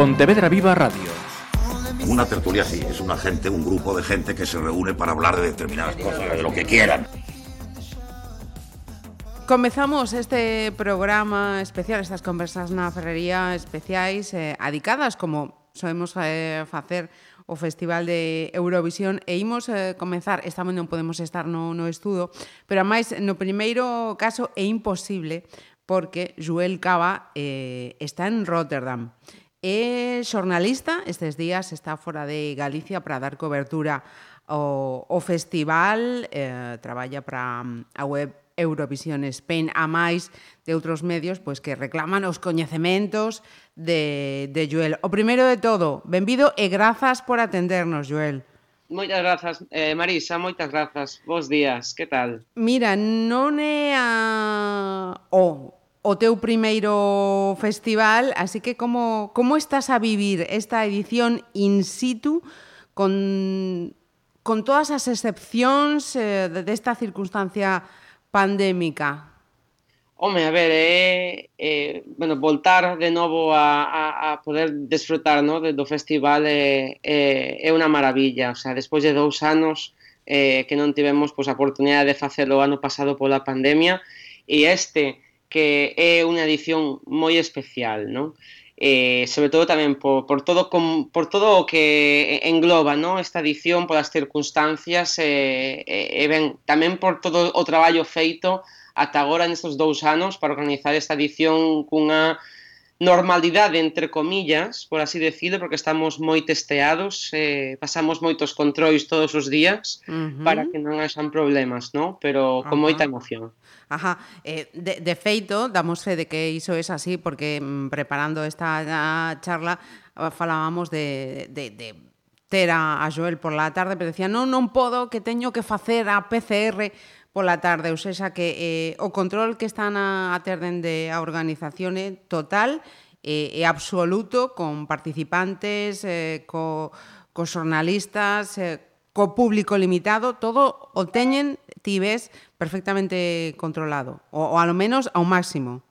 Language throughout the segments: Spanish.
Pontevedra Viva Radio. Una tertulia sí, es una gente, un grupo de gente que se reúne para hablar de determinadas cosas, de lo que quieran. Comezamos este programa especial, estas conversas na ferrería especiais eh, adicadas como sabemos eh, facer o Festival de Eurovisión e imos eh, comenzar, esta non podemos estar no, no estudo, pero a máis no primeiro caso é imposible porque Joel Cava eh, está en Rotterdam. É xornalista, estes días está fora de Galicia para dar cobertura ao, ao festival, eh, traballa para mm, a web Eurovisión Spain a máis de outros medios pois que reclaman os coñecementos de, de Joel. O primeiro de todo, benvido e grazas por atendernos, Joel. Moitas grazas, eh, Marisa, moitas grazas. Bos días, que tal? Mira, non é a... o oh, o teu primeiro festival, así que como, como estás a vivir esta edición in situ con, con todas as excepcións eh, desta circunstancia pandémica? Home, a ver, é, é bueno, voltar de novo a, a, a poder desfrutar no, de, do festival é, é, é unha maravilla. O sea, despois de dous anos eh, que non tivemos pois, a oportunidade de facelo o ano pasado pola pandemia e este que é unha edición moi especial, non? Eh, sobre todo tamén por, por, todo com, por todo o que engloba non esta edición, polas circunstancias eh, e eh, ben, tamén por todo o traballo feito ata agora nestes dous anos para organizar esta edición cunha normalidade, entre comillas, por así decirlo, porque estamos moi testeados, eh, pasamos moitos controis todos os días uh -huh. para que non haxan problemas, ¿no? Pero con Ajá. moita emoción. Ajá, eh, de, de feito, damos fe de que iso é así, porque mm, preparando esta charla ah, falábamos de, de, de ter a, a Joel por la tarde, pero decía, non, non podo, que teño que facer a PCR pola tarde, ou sexa que eh, o control que están a, a ter dende a organización é total e, e absoluto con participantes, eh, co, co xornalistas, eh, co público limitado, todo o teñen, ti ves, perfectamente controlado, ou, ou ao menos ao máximo.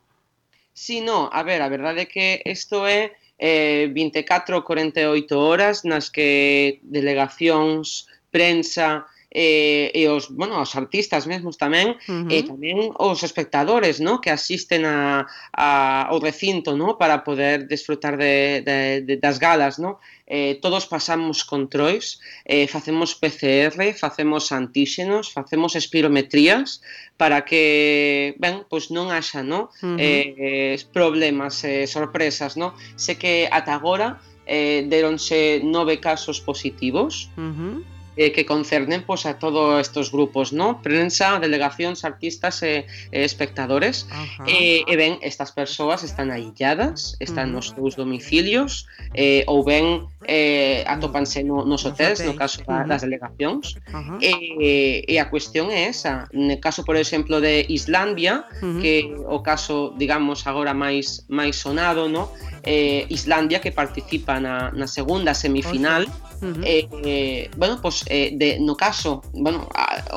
Si, sí, no, a ver, a verdade é que isto é eh, 24 48 horas nas que delegacións, prensa, eh, e os, bueno, os artistas mesmos tamén, uh -huh. e tamén os espectadores, no? que asisten a, a, ao recinto, no? para poder desfrutar de, de, de das galas, no? eh, todos pasamos controis, eh, facemos PCR, facemos antíxenos, facemos espirometrías para que, ben, pois non haxa, no? Uh -huh. eh, problemas, eh, sorpresas, no? Sé que ata agora eh, deronse nove casos positivos, uh -huh eh, que concernen pues, a todos estos grupos, ¿no? Prensa, delegacións, artistas e eh, espectadores. Ajá. Eh, e ben, estas persoas están ailladas, están nos seus domicilios, eh, ou ben eh, atopanse no, nos hotéis, no caso da, das delegacións. Ajá. Eh, e, e a cuestión é esa. No caso, por exemplo, de Islandia, que o caso, digamos, agora máis máis sonado, ¿no? Eh, Islandia que participa na, na segunda semifinal. Uh -huh. eh, bueno, pues, eh, de, no caso bueno,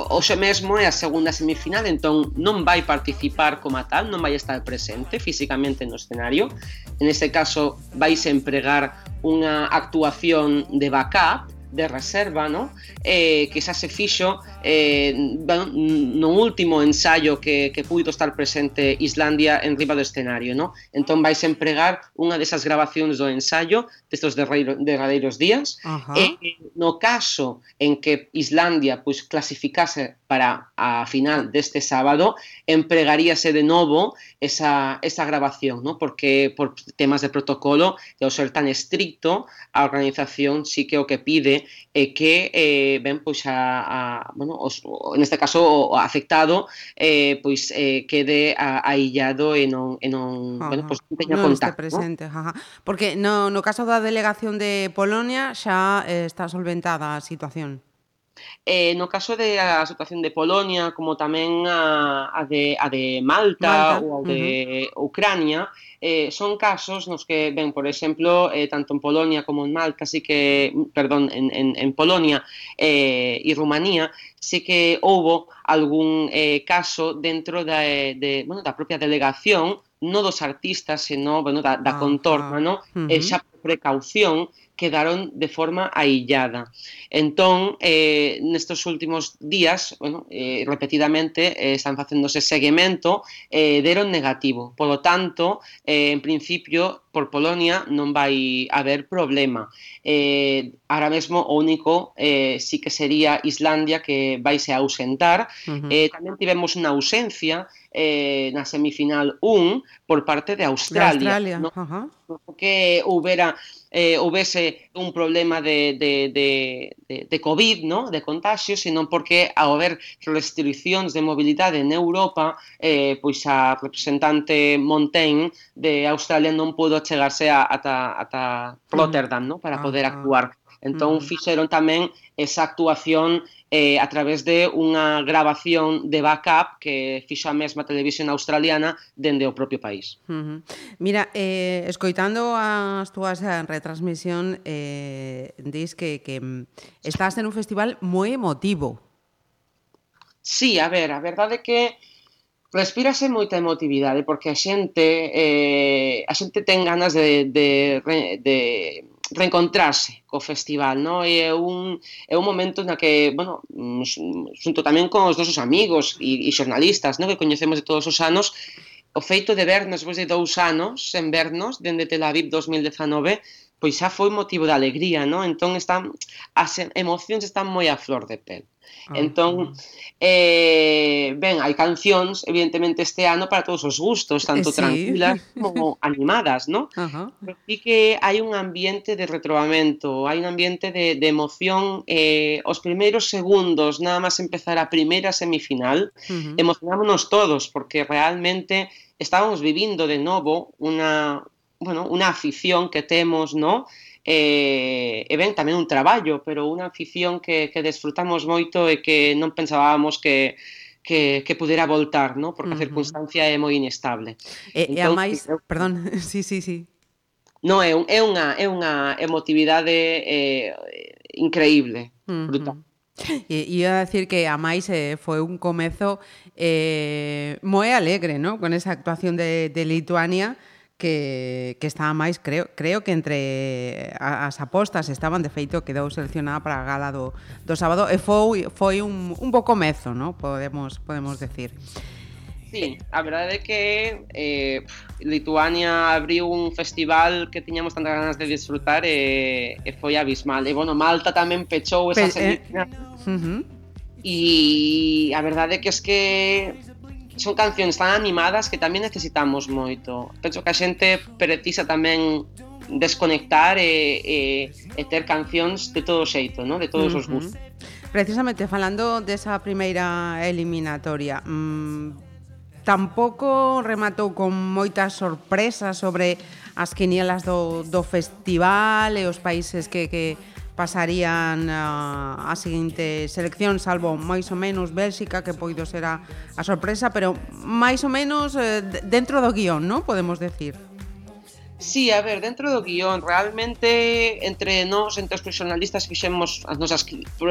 hoxe mesmo é a segunda semifinal entón non vai participar como tal non vai estar presente físicamente no escenario. En este caso vais empregar unha actuación de backup de reserva, ¿no? Eh, quizás se fixo eh, no último ensaio que, que puido estar presente Islandia en riba do escenario, ¿no? Entón vais empregar unha desas grabacións do ensaio destos derradeiros días uh -huh. e eh, no caso en que Islandia pois clasificase para a final deste sábado empregaríase de novo esa, esa grabación, ¿no? porque por temas de protocolo, de ao ser tan estricto, a organización sí que o que pide é eh, que eh, ben pois a, a bueno, os, en neste caso o afectado eh, pois eh, quede a, aillado e non, e non, ajá. bueno, pois, non teña non contacto. presente, ¿no? ajá. porque no, no caso da delegación de Polonia xa eh, está solventada a situación. Eh, no caso de a situación de Polonia, como tamén a, a, de, a de Malta, Malta. ou a de uh -huh. Ucrania, eh, son casos nos que ben, por exemplo, eh, tanto en Polonia como en Malta, así que, perdón, en, en, en Polonia eh, e Rumanía, sí que houbo algún eh, caso dentro da, eh, de, bueno, da propia delegación, non dos artistas, senón bueno, da, da contorna, ¿no? Uh -huh. eh, xa precaución quedaron de forma aillada. Entón, eh, nestes últimos días, bueno, eh, repetidamente, eh, están facéndose seguimento, eh, deron negativo. Por lo tanto, eh, en principio, por Polonia non vai haber problema. Eh, ahora mesmo o único eh, sí que sería Islandia que vai se ausentar. Uh -huh. eh, tamén tivemos unha ausencia eh, na semifinal 1 por parte de Australia. De Australia. No, uh -huh. que houbera eh, houvese un problema de, de, de, de, de COVID, no? de contagio, senón porque ao haber restriccións de mobilidade en Europa, eh, pois a representante Montaigne de Australia non pudo chegarse a, ata, ata Rotterdam no? para ah, poder ah. actuar. Entón mm. fixeron tamén esa actuación eh, a través de unha grabación de backup que fixo a mesma televisión australiana dende o propio país. Uh -huh. Mira, eh, escoitando as túas eh, retransmisión, eh, dis que, que estás en un festival moi emotivo. Sí, a ver, a verdade é que respírase moita emotividade porque a xente eh, a xente ten ganas de, de, de reencontrarse co festival, non? É un, é un momento na que, bueno, xunto tamén con os nosos amigos e, e xornalistas, no, Que coñecemos de todos os anos, o feito de vernos despois de dous anos, sen vernos, dende Tel Aviv 2019, pois xa foi motivo de alegría, non? Entón están as emocións están moi a flor de pel. Ah, entón, eh, ben, hai cancións, evidentemente, este ano para todos os gustos, tanto eh, sí. tranquilas como animadas, ¿no? Ajá. Pero sí que hai un ambiente de retrobamento, hai un ambiente de, de emoción. Eh, os primeiros segundos, nada máis empezar a primeira semifinal, uh -huh. emocionámonos todos, porque realmente estábamos vivindo de novo unha, bueno, unha afición que temos, no? e, e ben tamén un traballo, pero unha afición que, que desfrutamos moito e que non pensábamos que, que, que pudera voltar, no? porque uh -huh. a circunstancia é moi inestable. E, entón, e a máis, eu... perdón, sí, sí, sí. No, é, un, é, unha, é unha emotividade eh, increíble, uh -huh. brutal. E iba a decir que a máis eh, foi un comezo eh, moi alegre, ¿no? Con esa actuación de, de Lituania, que, que estaba máis, creo, creo que entre as apostas estaban, de feito, quedou seleccionada para a gala do, do sábado e foi, foi un, un pouco mezo, no? podemos, podemos decir. Sí, a verdade é que eh, Lituania abriu un festival que tiñamos tantas ganas de disfrutar e, e foi abismal. E, bueno, Malta tamén pechou esa Pe eh, uh -huh. E a verdade é que es que son cancións tan animadas que tamén necesitamos moito. Penso que a xente precisa tamén desconectar e, e, e ter cancións de todo xeito, no? de todos uh -huh. os gustos. Precisamente falando desa primeira eliminatoria, mmm, tampouco rematou con moitas sorpresas sobre as quinielas do, do festival e os países que, que, pasarían uh, a seguinte selección, salvo máis ou menos Bélxica, que poido ser a, a sorpresa, pero máis ou menos eh, dentro do guión, non? Podemos decir. Sí, a ver, dentro do guión, realmente entre nós, entre os profesionalistas, fixemos as nosas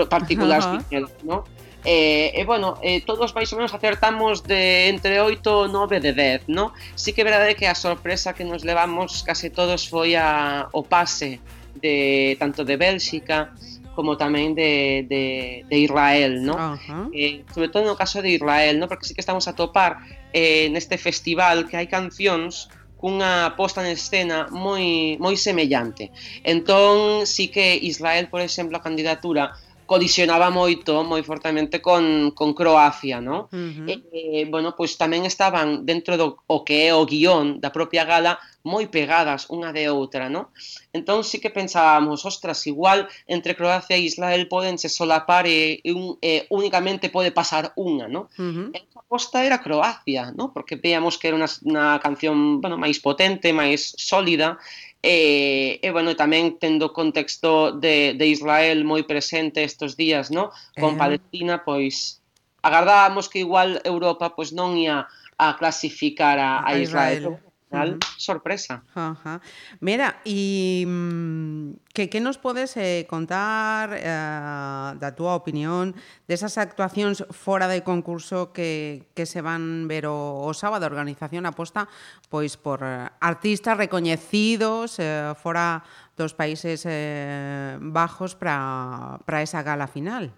particulares uh -huh. Fixemos, no? Eh, e eh, bueno, eh, todos máis ou menos acertamos de entre 8, 9 de 10, no? Sí que é verdade que a sorpresa que nos levamos case todos foi a, o pase de tanto de Bélxica como tamén de, de, de Israel, ¿no? Uh -huh. eh, sobre todo no caso de Israel, ¿no? Porque sí que estamos a topar eh, neste festival que hai cancións cunha posta en escena moi moi semellante. Entón, sí que Israel, por exemplo, a candidatura colisionaba moito, moi fortemente con, con Croacia, no? Uh -huh. e, bueno, pois tamén estaban dentro do o que é o guión da propia gala moi pegadas unha de outra, no? Entón sí que pensábamos, ostras, igual entre Croacia e Israel podense solapar e, e, un, e únicamente pode pasar unha, no? Uh -huh. E a aposta era Croacia, no? Porque veíamos que era unha, unha canción, bueno, máis potente, máis sólida, E, e bueno, tamén tendo contexto de, de Israel moi presente estes días, no? Con eh... Palestina, pois agardábamos que igual Europa pois non ia a clasificar a, a, a Israel. Israel final, uh -huh. sorpresa. Uh -huh. Mira, e mm, que, que nos podes eh, contar eh, da túa opinión desas actuacións fora de concurso que, que se van ver o, o sábado? A organización aposta pois por artistas recoñecidos eh, fora dos países eh, bajos para esa gala final.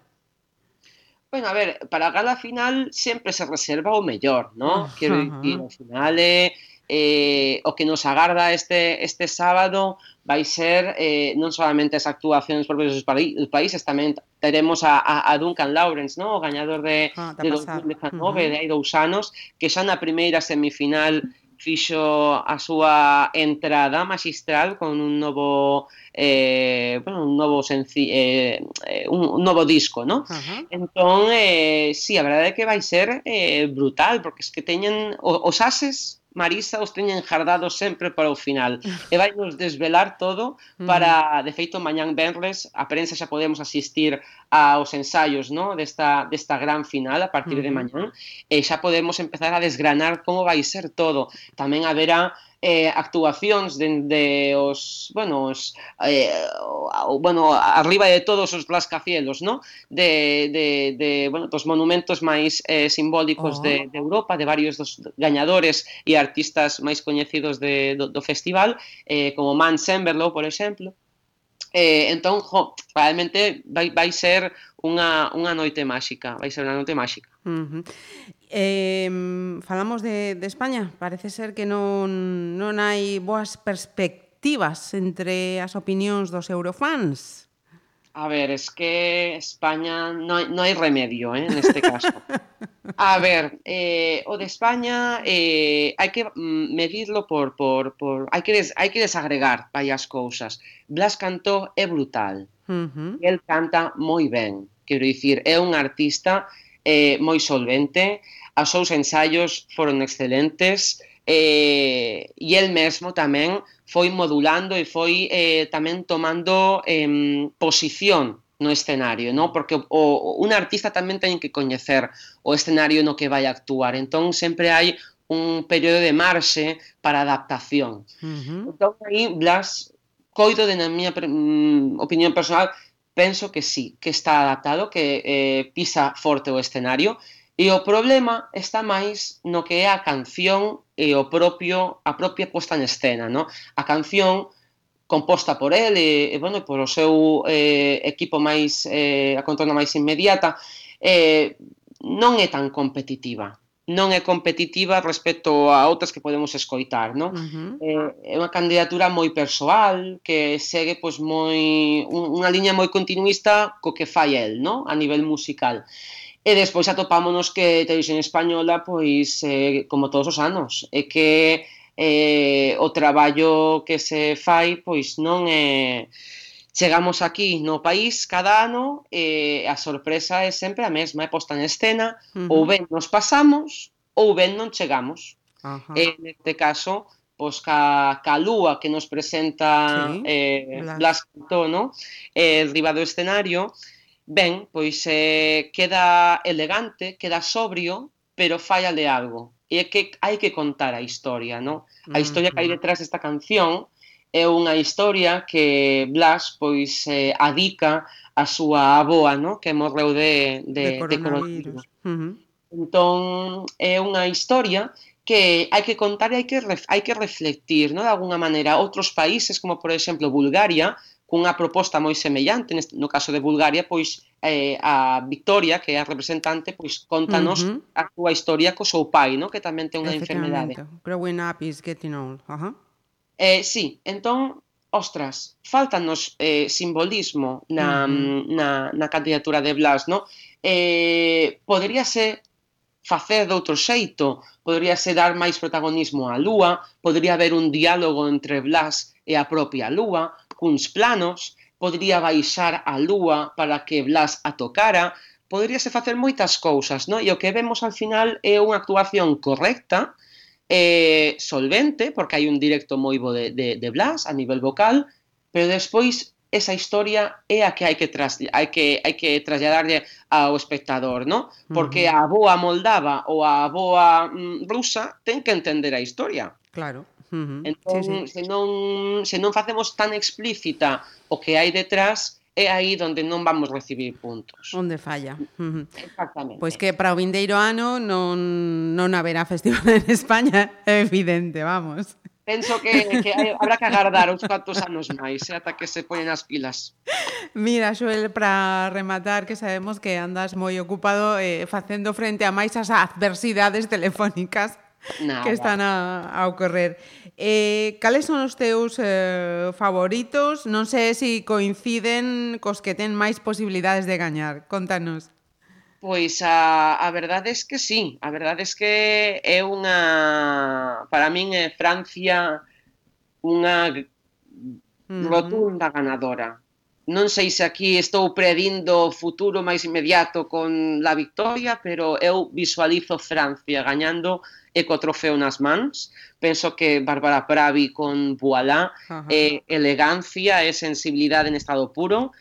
Bueno, a ver, para a gala final sempre se reserva o mellor, ¿no? Quero dicir, ao final é eh, eh, o que nos agarda este, este sábado vai ser eh, non solamente as actuacións propias dos países, tamén teremos a, a, a Duncan Lawrence, no? o gañador de, ah, de 2019, uh -huh. de hai dous anos, que xa na primeira semifinal fixo a súa entrada magistral con un novo eh, bueno, un novo senci, eh, un, un novo disco, ¿no? Uh -huh. Entón, eh, sí, a verdade é que vai ser eh, brutal, porque es que teñen os ases Marisa os teñen jardados sempre para o final e vai nos desvelar todo para, mm. de feito, mañán Benres a prensa xa podemos asistir aos ensaios no? desta, desta gran final a partir de mm-hmm. mañán e xa podemos empezar a desgranar como vai ser todo. Tamén haberá eh, actuacións dende os, bueno, os, eh, o, bueno, arriba de todos os blascacielos, no? De, de, de bueno, dos monumentos máis eh, simbólicos oh. de, de Europa, de varios dos gañadores e artistas máis coñecidos de, do, do festival, eh, como Man Semberlo, por exemplo. Eh, entón, jo, realmente vai, vai ser unha, unha noite máxica, vai ser unha noite máxica. Uh -huh. Eh, falamos de, de España, parece ser que non, non hai boas perspectivas entre as opinións dos eurofans. A ver, es que España no, no hai remedio ¿eh? en este caso. A ver, eh, o de España eh, hai que medirlo por... por, por hai, que des, hai que desagregar varias cousas. Blas Cantó é brutal. Uh -huh. El canta moi ben. Quero dicir, é un artista eh, moi solvente, Os seus ensaios foron excelentes eh, e el mesmo tamén foi modulando e foi eh, tamén tomando eh, posición no escenario, no? porque o, un artista tamén ten que coñecer o escenario no que vai actuar. Entón, sempre hai un período de marxe para adaptación. Uh -huh. Entón, aí, Blas, coido de na miña mm, opinión personal, penso que sí, que está adaptado, que eh, pisa forte o escenario, E o problema está máis no que é a canción e o propio a propia posta en escena, no? A canción composta por el e, e bueno, por o seu eh, equipo máis eh, a contorna máis inmediata eh, non é tan competitiva non é competitiva respecto a outras que podemos escoitar, non? Uh eh, -huh. É unha candidatura moi persoal que segue pois moi unha liña moi continuista co que fai el, non? A nivel musical. E despois atopámonos que Televisión Española, pois, eh, como todos os anos, é que eh, o traballo que se fai, pois, non é... Chegamos aquí no país cada ano e eh, a sorpresa é sempre a mesma, é posta en escena, uh -huh. ou ben nos pasamos ou ben non chegamos. Uh -huh. E neste caso, pois ca, ca lúa que nos presenta sí, eh, Blas Cantó, no? eh, riba do escenario, Ben, pois eh, queda elegante, queda sobrio, pero falla de algo. E é que hai que contar a historia, non? A historia que hai detrás desta canción é unha historia que Blas pois eh, adica a súa aboa, no? que morreu de, de, de coronavirus. De coronavirus. Uh -huh. Entón, é unha historia que hai que contar e hai que, ref, hai que reflectir, no? de alguna maneira. Outros países, como por exemplo Bulgaria, cunha proposta moi semellante, no caso de Bulgaria, pois eh, a Victoria, que é a representante, pois contanos uh -huh. a súa historia co seu pai, no? que tamén ten unha enfermedade. Growing up is getting old. Uh -huh. eh, sí, entón, ostras, faltanos eh, simbolismo na, uh -huh. na, na candidatura de Blas, no? Eh, poderíase facer doutro xeito, poderíase dar máis protagonismo á Lúa, podría haber un diálogo entre Blas e a propia Lúa, cuns planos, podría baixar a lúa para que Blas a tocara, poderíase facer moitas cousas, non? E o que vemos al final é unha actuación correcta, eh, solvente, porque hai un directo moi bo de, de, de Blas a nivel vocal, pero despois esa historia é a que hai que tras, hai que hai que trasladarlle ao espectador, ¿no? Porque uh -huh. a boa moldava ou a boa mm, rusa ten que entender a historia. Claro. Uh -huh. Entón, sí, sí. se non se non facemos tan explícita o que hai detrás, é aí onde non vamos recibir puntos. Onde falla. Uh -huh. Exactamente. Pois que para o vindeiro ano non, non haberá festival en España, é evidente, vamos. Penso que, que hai, habrá que agardar uns cuantos anos máis, eh, ata que se poñen as pilas. Mira, Xoel, para rematar, que sabemos que andas moi ocupado eh, facendo frente a máis as adversidades telefónicas Nada. que están a, a ocorrer. Eh, cales son os teus eh, favoritos? Non sei se si coinciden cos que ten máis posibilidades de gañar. Contanos. Pois a, a verdade es que sí, a verdade es que é unha, para min é Francia unha mm-hmm. rotunda ganadora non sei se aquí estou predindo o futuro máis inmediato con la victoria, pero eu visualizo Francia gañando e co trofeo nas mans. Penso que Bárbara Pravi con Boalá é eh, elegancia e sensibilidade en estado puro.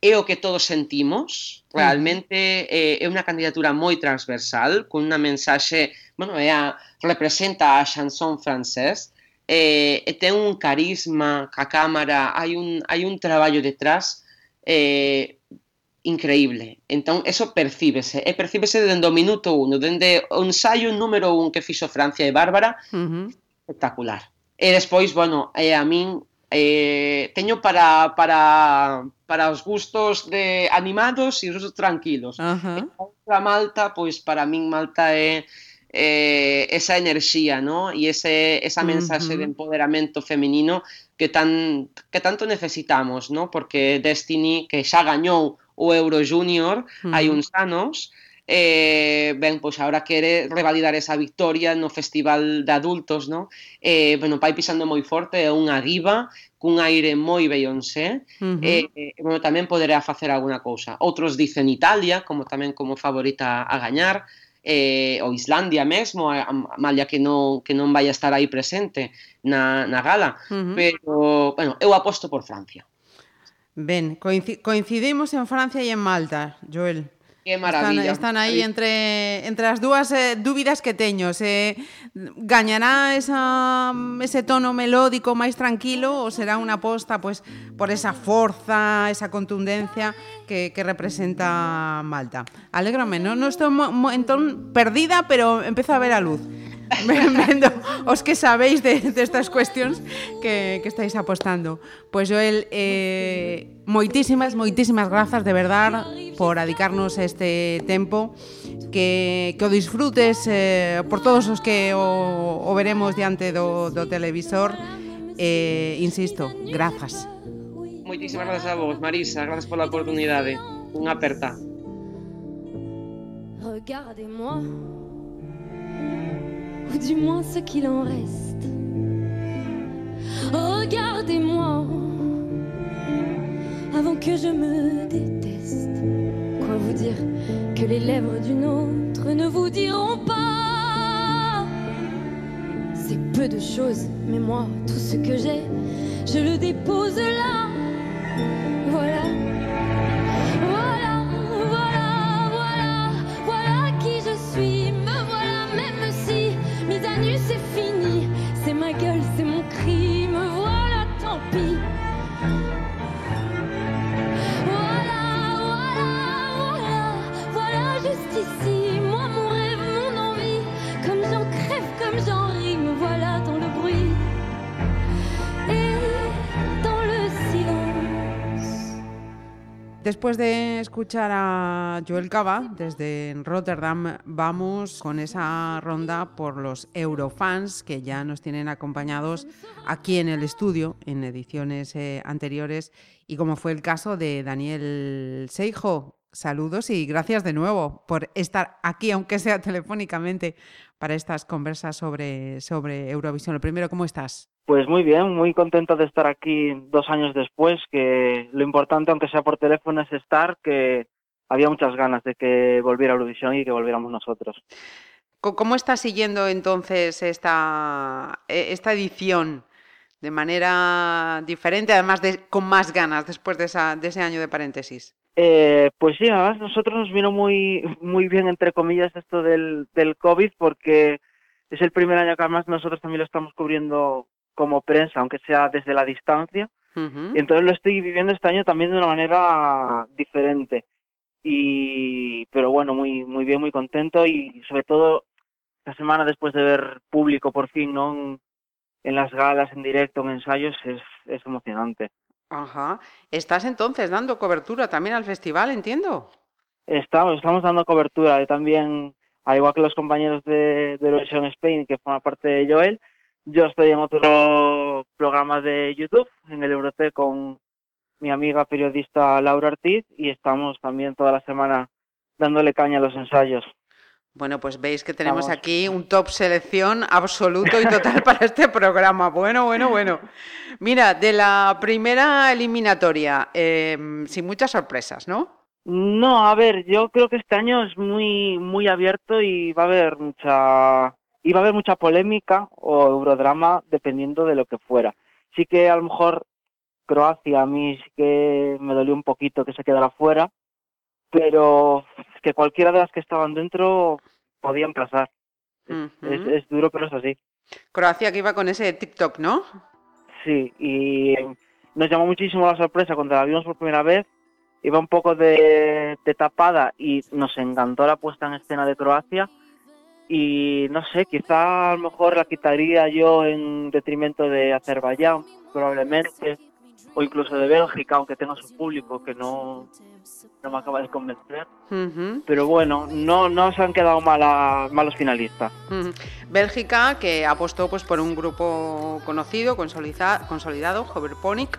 É o que todos sentimos, mm. realmente é, é unha candidatura moi transversal, con unha mensaxe, bueno, é a, representa a chanson francés, eh, e ten un carisma ca cámara, hai un, hai un traballo detrás eh, increíble. Entón, eso percíbese, e percíbese dende o minuto uno, dende o ensaio número un que fixo Francia e Bárbara, uh -huh. espectacular. E despois, bueno, eh, a min eh, teño para, para, para os gustos de animados e os gustos tranquilos. Uh -huh. E outra Malta, pois para min Malta é... Eh, eh, esa enerxía ¿no? e ese, esa mensaxe uh -huh. de empoderamento feminino que, tan, que tanto necesitamos, ¿no? porque Destiny, que xa gañou o Euro Junior uh -huh. hai uns anos, eh, ben, pois agora quere revalidar esa victoria no Festival de Adultos, no? Eh, bueno, vai pisando moi forte, é unha diva cun aire moi Beyoncé, uh -huh. eh, eh, bueno, tamén poderá facer alguna cousa. Outros dicen Italia, como tamén como favorita a gañar, eh, ou Islandia mesmo, a, a, malia que non, que non vai estar aí presente na, na gala, uh -huh. pero, bueno, eu aposto por Francia. Ben, coincidimos en Francia e en Malta, Joel. Que maravilla. Están, están aí entre, entre as dúas eh, dúbidas que teño. Se gañará esa, ese tono melódico máis tranquilo ou será unha aposta pues, por esa forza, esa contundencia que, que representa Malta. Alégrame, non, non estou mo, mo, entón perdida, pero empezo a ver a luz. vendo os que sabéis de, destas estas cuestións que, que estáis apostando. Pois Joel, eh, moitísimas, moitísimas grazas de verdad por adicarnos este tempo. Que, que o disfrutes eh, por todos os que o, o veremos diante do, do televisor. Eh, insisto, grazas. Moitísimas grazas a vos, Marisa. Grazas pola oportunidade, unha aperta. Regardez-moi. Ou du moins ce qu'il en reste. Regardez-moi, avant que je me déteste. Quoi vous dire que les lèvres d'une autre ne vous diront pas? C'est peu de choses, mais moi, tout ce que j'ai, je le dépose là. Después de escuchar a Joel Cava desde Rotterdam, vamos con esa ronda por los Eurofans que ya nos tienen acompañados aquí en el estudio en ediciones eh, anteriores y como fue el caso de Daniel Seijo. Saludos y gracias de nuevo por estar aquí, aunque sea telefónicamente, para estas conversas sobre, sobre Eurovisión. Lo primero, ¿cómo estás? Pues muy bien, muy contento de estar aquí dos años después, que lo importante, aunque sea por teléfono, es estar, que había muchas ganas de que volviera Eurovisión y que volviéramos nosotros. ¿Cómo estás siguiendo entonces esta, esta edición de manera diferente, además de con más ganas después de, esa, de ese año de paréntesis? Eh, pues sí, además nosotros nos vino muy, muy bien, entre comillas, esto del, del COVID, porque es el primer año que además nosotros también lo estamos cubriendo como prensa, aunque sea desde la distancia. Y entonces lo estoy viviendo este año también de una manera diferente. Y, pero bueno, muy, muy bien, muy contento y sobre todo esta semana después de ver público por fin, ¿no? En, en las galas, en directo, en ensayos, es, es emocionante. Ajá. Estás entonces dando cobertura también al festival, entiendo. Estamos, estamos dando cobertura también, al igual que los compañeros de, de Spain, que forman parte de Joel, yo estoy en otro programa de YouTube, en el Eurote, con mi amiga periodista Laura Ortiz, y estamos también toda la semana dándole caña a los ensayos. Bueno, pues veis que tenemos Vamos. aquí un top selección absoluto y total para este programa. Bueno, bueno, bueno. Mira, de la primera eliminatoria, eh, sin muchas sorpresas, ¿no? No, a ver, yo creo que este año es muy, muy abierto y va a haber mucha, va a haber mucha polémica o eurodrama dependiendo de lo que fuera. Sí que a lo mejor Croacia a mí sí que me dolió un poquito que se quedara fuera, pero que cualquiera de las que estaban dentro podían pasar. Es- es duro, pero es así. Croacia que iba con ese TikTok, ¿no? Sí, y nos llamó muchísimo la sorpresa cuando la vimos por primera vez. Iba un poco de, de tapada y nos encantó la puesta en escena de Croacia. Y no sé, quizá a lo mejor la quitaría yo en detrimento de Azerbaiyán, probablemente, o incluso de Bélgica, aunque tenga su público que no, no me acaba de convencer. Pero bueno, no, no se han quedado mala- malos finalistas. Bélgica que apostó pues por un grupo conocido, consolida- consolidado, Hoverponic,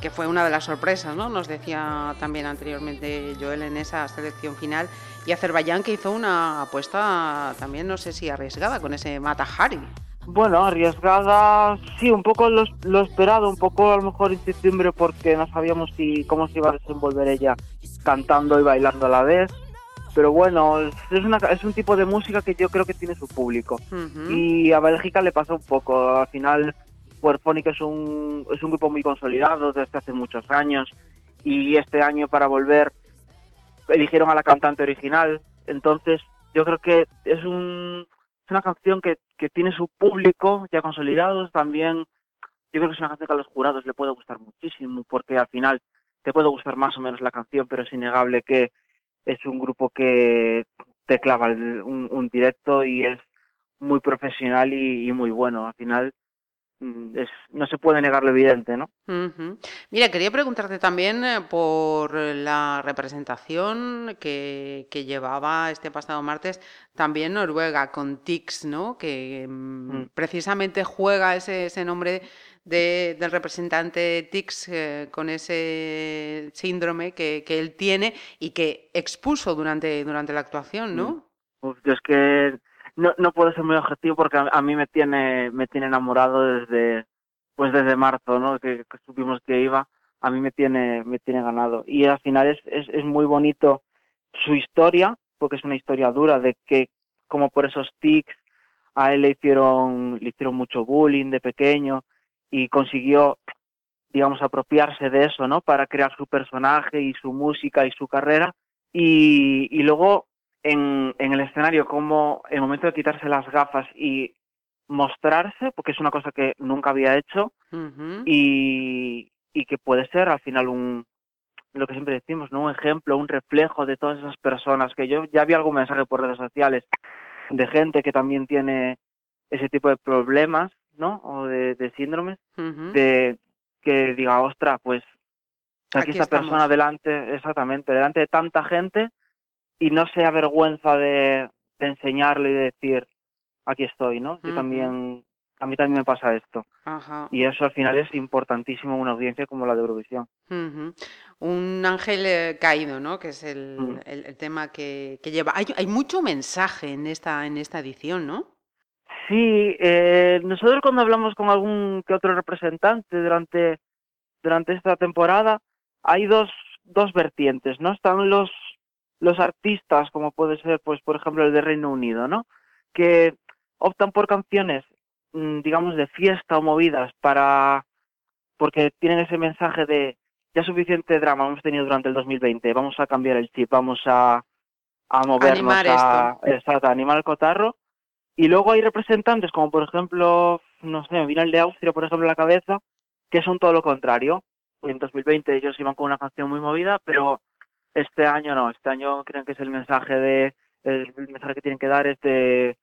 que fue una de las sorpresas, ¿no? Nos decía también anteriormente Joel en esa selección final. Y Azerbaiyán que hizo una apuesta también, no sé si arriesgada, con ese Mata Hari. Bueno, arriesgada, sí, un poco lo, lo esperado, un poco a lo mejor incertidumbre porque no sabíamos si cómo se iba a desenvolver ella cantando y bailando a la vez. Pero bueno, es, una, es un tipo de música que yo creo que tiene su público. Ujú. Y a Bélgica le pasa un poco. Al final, Puerphonic es un, es un grupo muy consolidado desde hace muchos años. Y este año, para volver, eligieron a la cantante original. Entonces, yo creo que es, un, es una canción que, que tiene su público ya consolidado. También, yo creo que es una canción que a los jurados le puede gustar muchísimo, porque al final te puede gustar más o menos la canción, pero es innegable que es un grupo que te clava un, directo y es muy profesional y, muy bueno. Al final es, no se puede negar lo evidente, ¿no? Mira, quería preguntarte también eh, por la representación que, que llevaba este pasado martes también Noruega con Tix, ¿no? Que mm, Mm. precisamente juega ese, ese nombre de- del representante Tix eh, con ese síndrome que, que él tiene y que expuso durante, durante la actuación, ¿no? Uf, yo es que no, no puedo ser muy objetivo porque a, mí me tiene me tiene enamorado desde pues desde marzo, ¿no? Que, que supimos que iba, a mí me tiene me tiene ganado y al final es, es, es muy bonito su historia porque es una historia dura de que como por esos tics a él le hicieron le hicieron mucho bullying de pequeño y consiguió digamos apropiarse de eso, ¿no? Para crear su personaje y su música y su carrera y, y luego en, en el escenario como el momento de quitarse las gafas y mostrarse, porque es una cosa que nunca había hecho y, y que puede ser al final un, lo que siempre decimos, ¿no? Un ejemplo, un reflejo de todas esas personas que yo ya vi algún mensaje por redes sociales de gente que también tiene ese tipo de problemas, ¿no? O de, de síndromes, de que diga, ostra, pues aquí, Aquí esta estamos. persona delante, exactamente, delante de tanta gente y no se avergüenza de, de enseñarle y de decir, aquí estoy, ¿no? Yo también, a mí también me pasa esto. Ajá. Y eso al final es importantísimo en una audiencia como la de Eurovisión. Un ángel eh, caído, ¿no? Que es el, Mm. el- el tema que, que lleva. Hay, hay mucho mensaje en esta, en esta edición, ¿no? Sí, eh, nosotros cuando hablamos con algún que otro representante durante, durante esta temporada, hay dos, dos vertientes, ¿no? Están los, los artistas, como puede ser, pues, por ejemplo, el de Reino Unido, ¿no? Que optan por canciones, mm, digamos, de fiesta o movidas para, porque tienen ese mensaje de ya suficiente drama hemos tenido durante el 2020, vamos a cambiar el chip, vamos a, a movernos, Animar a, exacto, a animar el cotarro. Y luego hay representantes como por ejemplo no sé, me vino el de Austria, por ejemplo, en la cabeza, que son todo lo contrario. En 2020 ellos iban con una canción muy movida, pero este año no, este año creen que es el mensaje de, el, mensaje que tienen que dar es de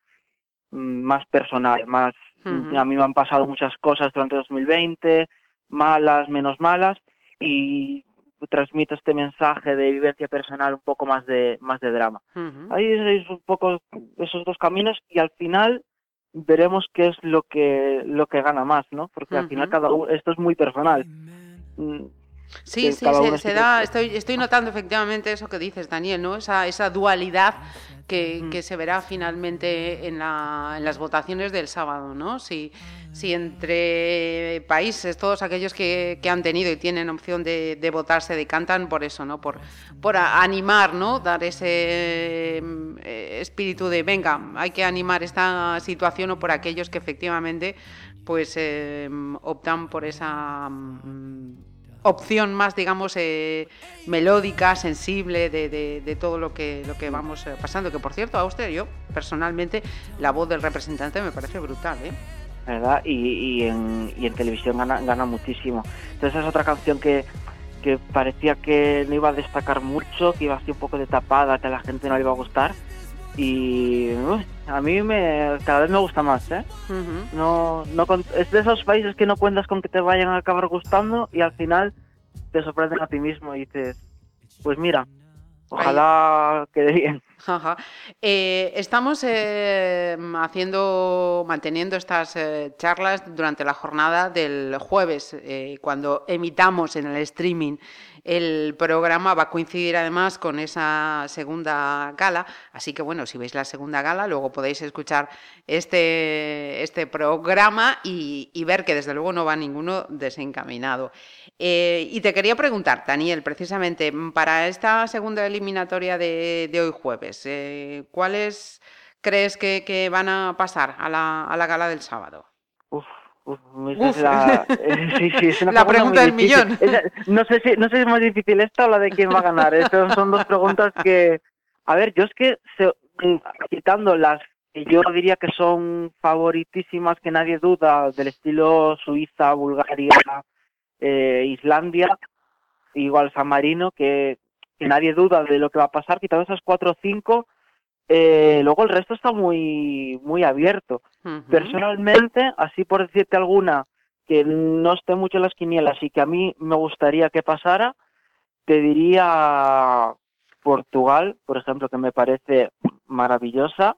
mm, más personal, más, a mí me han pasado muchas cosas durante 2020, malas, menos malas, y transmito este mensaje de vivencia personal un poco más de más de drama. Ahí es un poco esos dos caminos y al final veremos qué es lo que lo que gana más, ¿no? Porque al final cada uno esto es muy personal. Sí, sí, se, da, estoy, estoy notando efectivamente eso que dices, Daniel, ¿no? Esa, esa dualidad que, se verá finalmente en, las votaciones del sábado, ¿no? Si, si entre países, todos aquellos que, han tenido y tienen opción de, votar se decantan por eso, ¿no? Por, por animar, ¿no? Dar ese eh, espíritu de, venga, hay que animar esta situación o por aquellos que efectivamente pues eh, optan por esa mm, opción más, digamos, eh, melódica, sensible de, todo lo que, lo que vamos eh, pasando. Que por cierto, a usted, yo personalmente, la voz del representante me parece brutal, ¿eh? ¿Verdad? Y, en, y en televisión gana, gana muchísimo. Entonces es otra canción que, que parecía que no iba a destacar mucho, que iba así un poco de tapada, que a la gente no le iba a gustar y a mí me cada vez me gusta más ¿eh? no no es de esos países que no cuentas con que te vayan a acabar gustando y al final te sorprenden a ti mismo y dices pues mira ojalá quede bien. Eh, estamos eh, haciendo manteniendo estas eh, charlas durante la jornada del jueves cuando emitamos en el streaming el programa va a coincidir además con esa segunda gala, así que bueno, si veis la segunda gala, luego podéis escuchar este, este programa y, ver que desde luego no va ninguno desencaminado. Eh, y te quería preguntar, Daniel, precisamente para esta segunda eliminatoria de, hoy jueves, eh, ¿cuáles crees que, van a pasar a la, a la gala del sábado? La, la pregunta del millón. no sé si no sé si es más difícil esta o la de quién va a ganar. Estas son dos preguntas que, a ver, yo es que mm, quitando las que yo diría que son favoritísimas, que nadie duda, del estilo Suiza, Bulgaria, eh, Islandia, igual San Marino, que, que nadie duda de lo que va a pasar. Quitando esas cuatro o cinco, eh, luego el resto está muy, muy abierto. Personalmente, así por decirte alguna que no esté mucho en las quinielas y que a mí me gustaría que pasara, te diría Portugal, por ejemplo, que me parece maravillosa.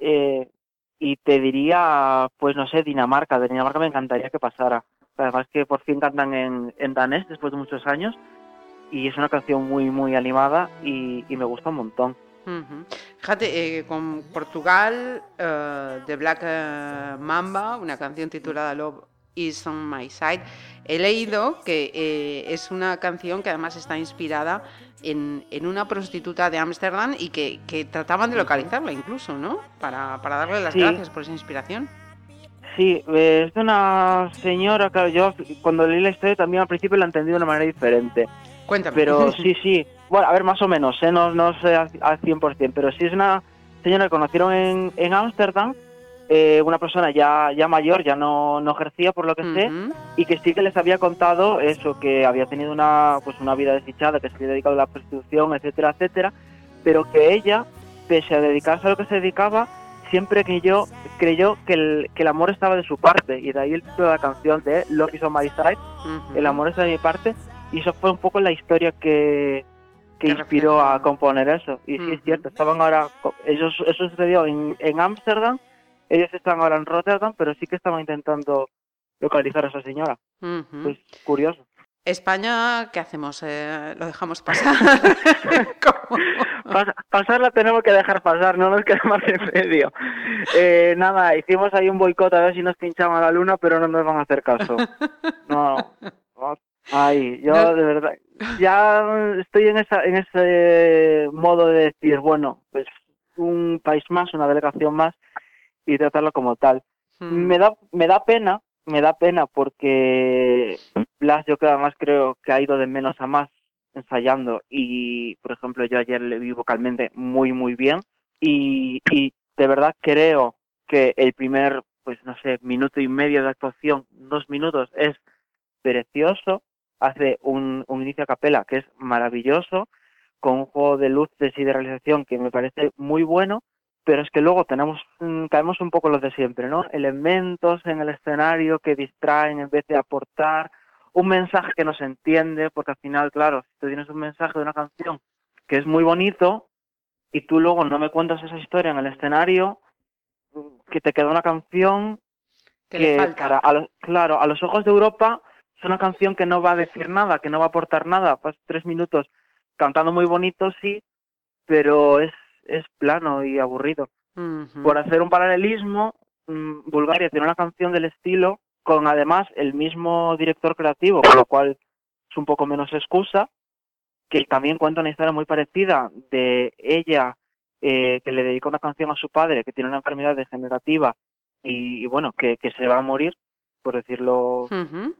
eh, y te diría, pues no sé, Dinamarca. De Dinamarca me encantaría que pasara. Además que por fin cantan en, en danés después de muchos años. Y es una canción muy, muy animada y me gusta un montón. Fíjate, eh, con Portugal, uh, The Black eh, Mamba, una canción titulada Love is on My Side, he leído que es una canción que además está inspirada en, en una prostituta de Ámsterdam y que, que, trataban de localizarla incluso, ¿no? Para, para darle las gracias por esa inspiración. Sí, es de una señora, claro, yo cuando leí la historia también al principio la entendí de una manera diferente. Cuéntame. Pero sí, sí, bueno, a ver, más o menos, ¿eh? no, no sé al, 100%, pero sí es una señora que conocieron en, en Ámsterdam, eh, una persona ya, ya mayor, ya no, no ejercía por lo que sé, y que sí que les había contado eso, que había tenido una, pues una vida desdichada, que se había dedicado a la prostitución, etcétera, etcétera, pero que ella, pese a dedicarse a lo que se dedicaba, siempre creyó, creyó que, el, que el amor estaba de su parte, y de ahí el título de la canción de Love is on my side, el amor está de mi parte, y eso fue un poco la historia que, que inspiró a componer eso. Y sí, es cierto, estaban ahora, ellos, eso sucedió en Ámsterdam, ellos están ahora en Rotterdam, pero sí que estaban intentando localizar a esa señora. Es curioso. España, ¿qué hacemos? Eh, ¿Lo dejamos pasar? pasar la tenemos que dejar pasar, no nos queda más medio. Eh, nada, hicimos ahí un boicot a ver si nos pinchaban a la luna, pero no nos van a hacer caso. No, Ay, yo de verdad, ya estoy en, esa, en ese modo de decir, bueno, pues un país más, una delegación más y tratarlo como tal. Hmm. Me da me da pena, me da pena porque Blas yo que además creo que ha ido de menos a más ensayando y por ejemplo yo ayer le vi vocalmente muy muy bien y, y de verdad creo que el primer pues no sé, minuto y medio de actuación, dos minutos, es precioso, hace un, un inicio a capela que es maravilloso, con un juego de luces y de realización que me parece muy bueno, pero es que luego tenemos, mm, caemos un poco los de siempre, ¿no? Elementos en el escenario que distraen en vez de aportar, un mensaje que no se entiende, porque al final, claro, si tú tienes un mensaje de una canción que es muy bonito y tú luego no me cuentas esa historia en el escenario, que te queda una canción que, a claro, a los ojos de Europa es una canción que no va a decir nada, que no va a aportar nada, pues tres minutos cantando muy bonito, sí, pero es, es plano y aburrido. Por hacer un paralelismo, mm, Bulgaria tiene una canción del estilo con además el mismo director creativo, con lo cual es un poco menos excusa, que también cuenta una historia muy parecida de ella eh, que le dedica una canción a su padre que tiene una enfermedad degenerativa y, bueno, que, que, se va a morir, por decirlo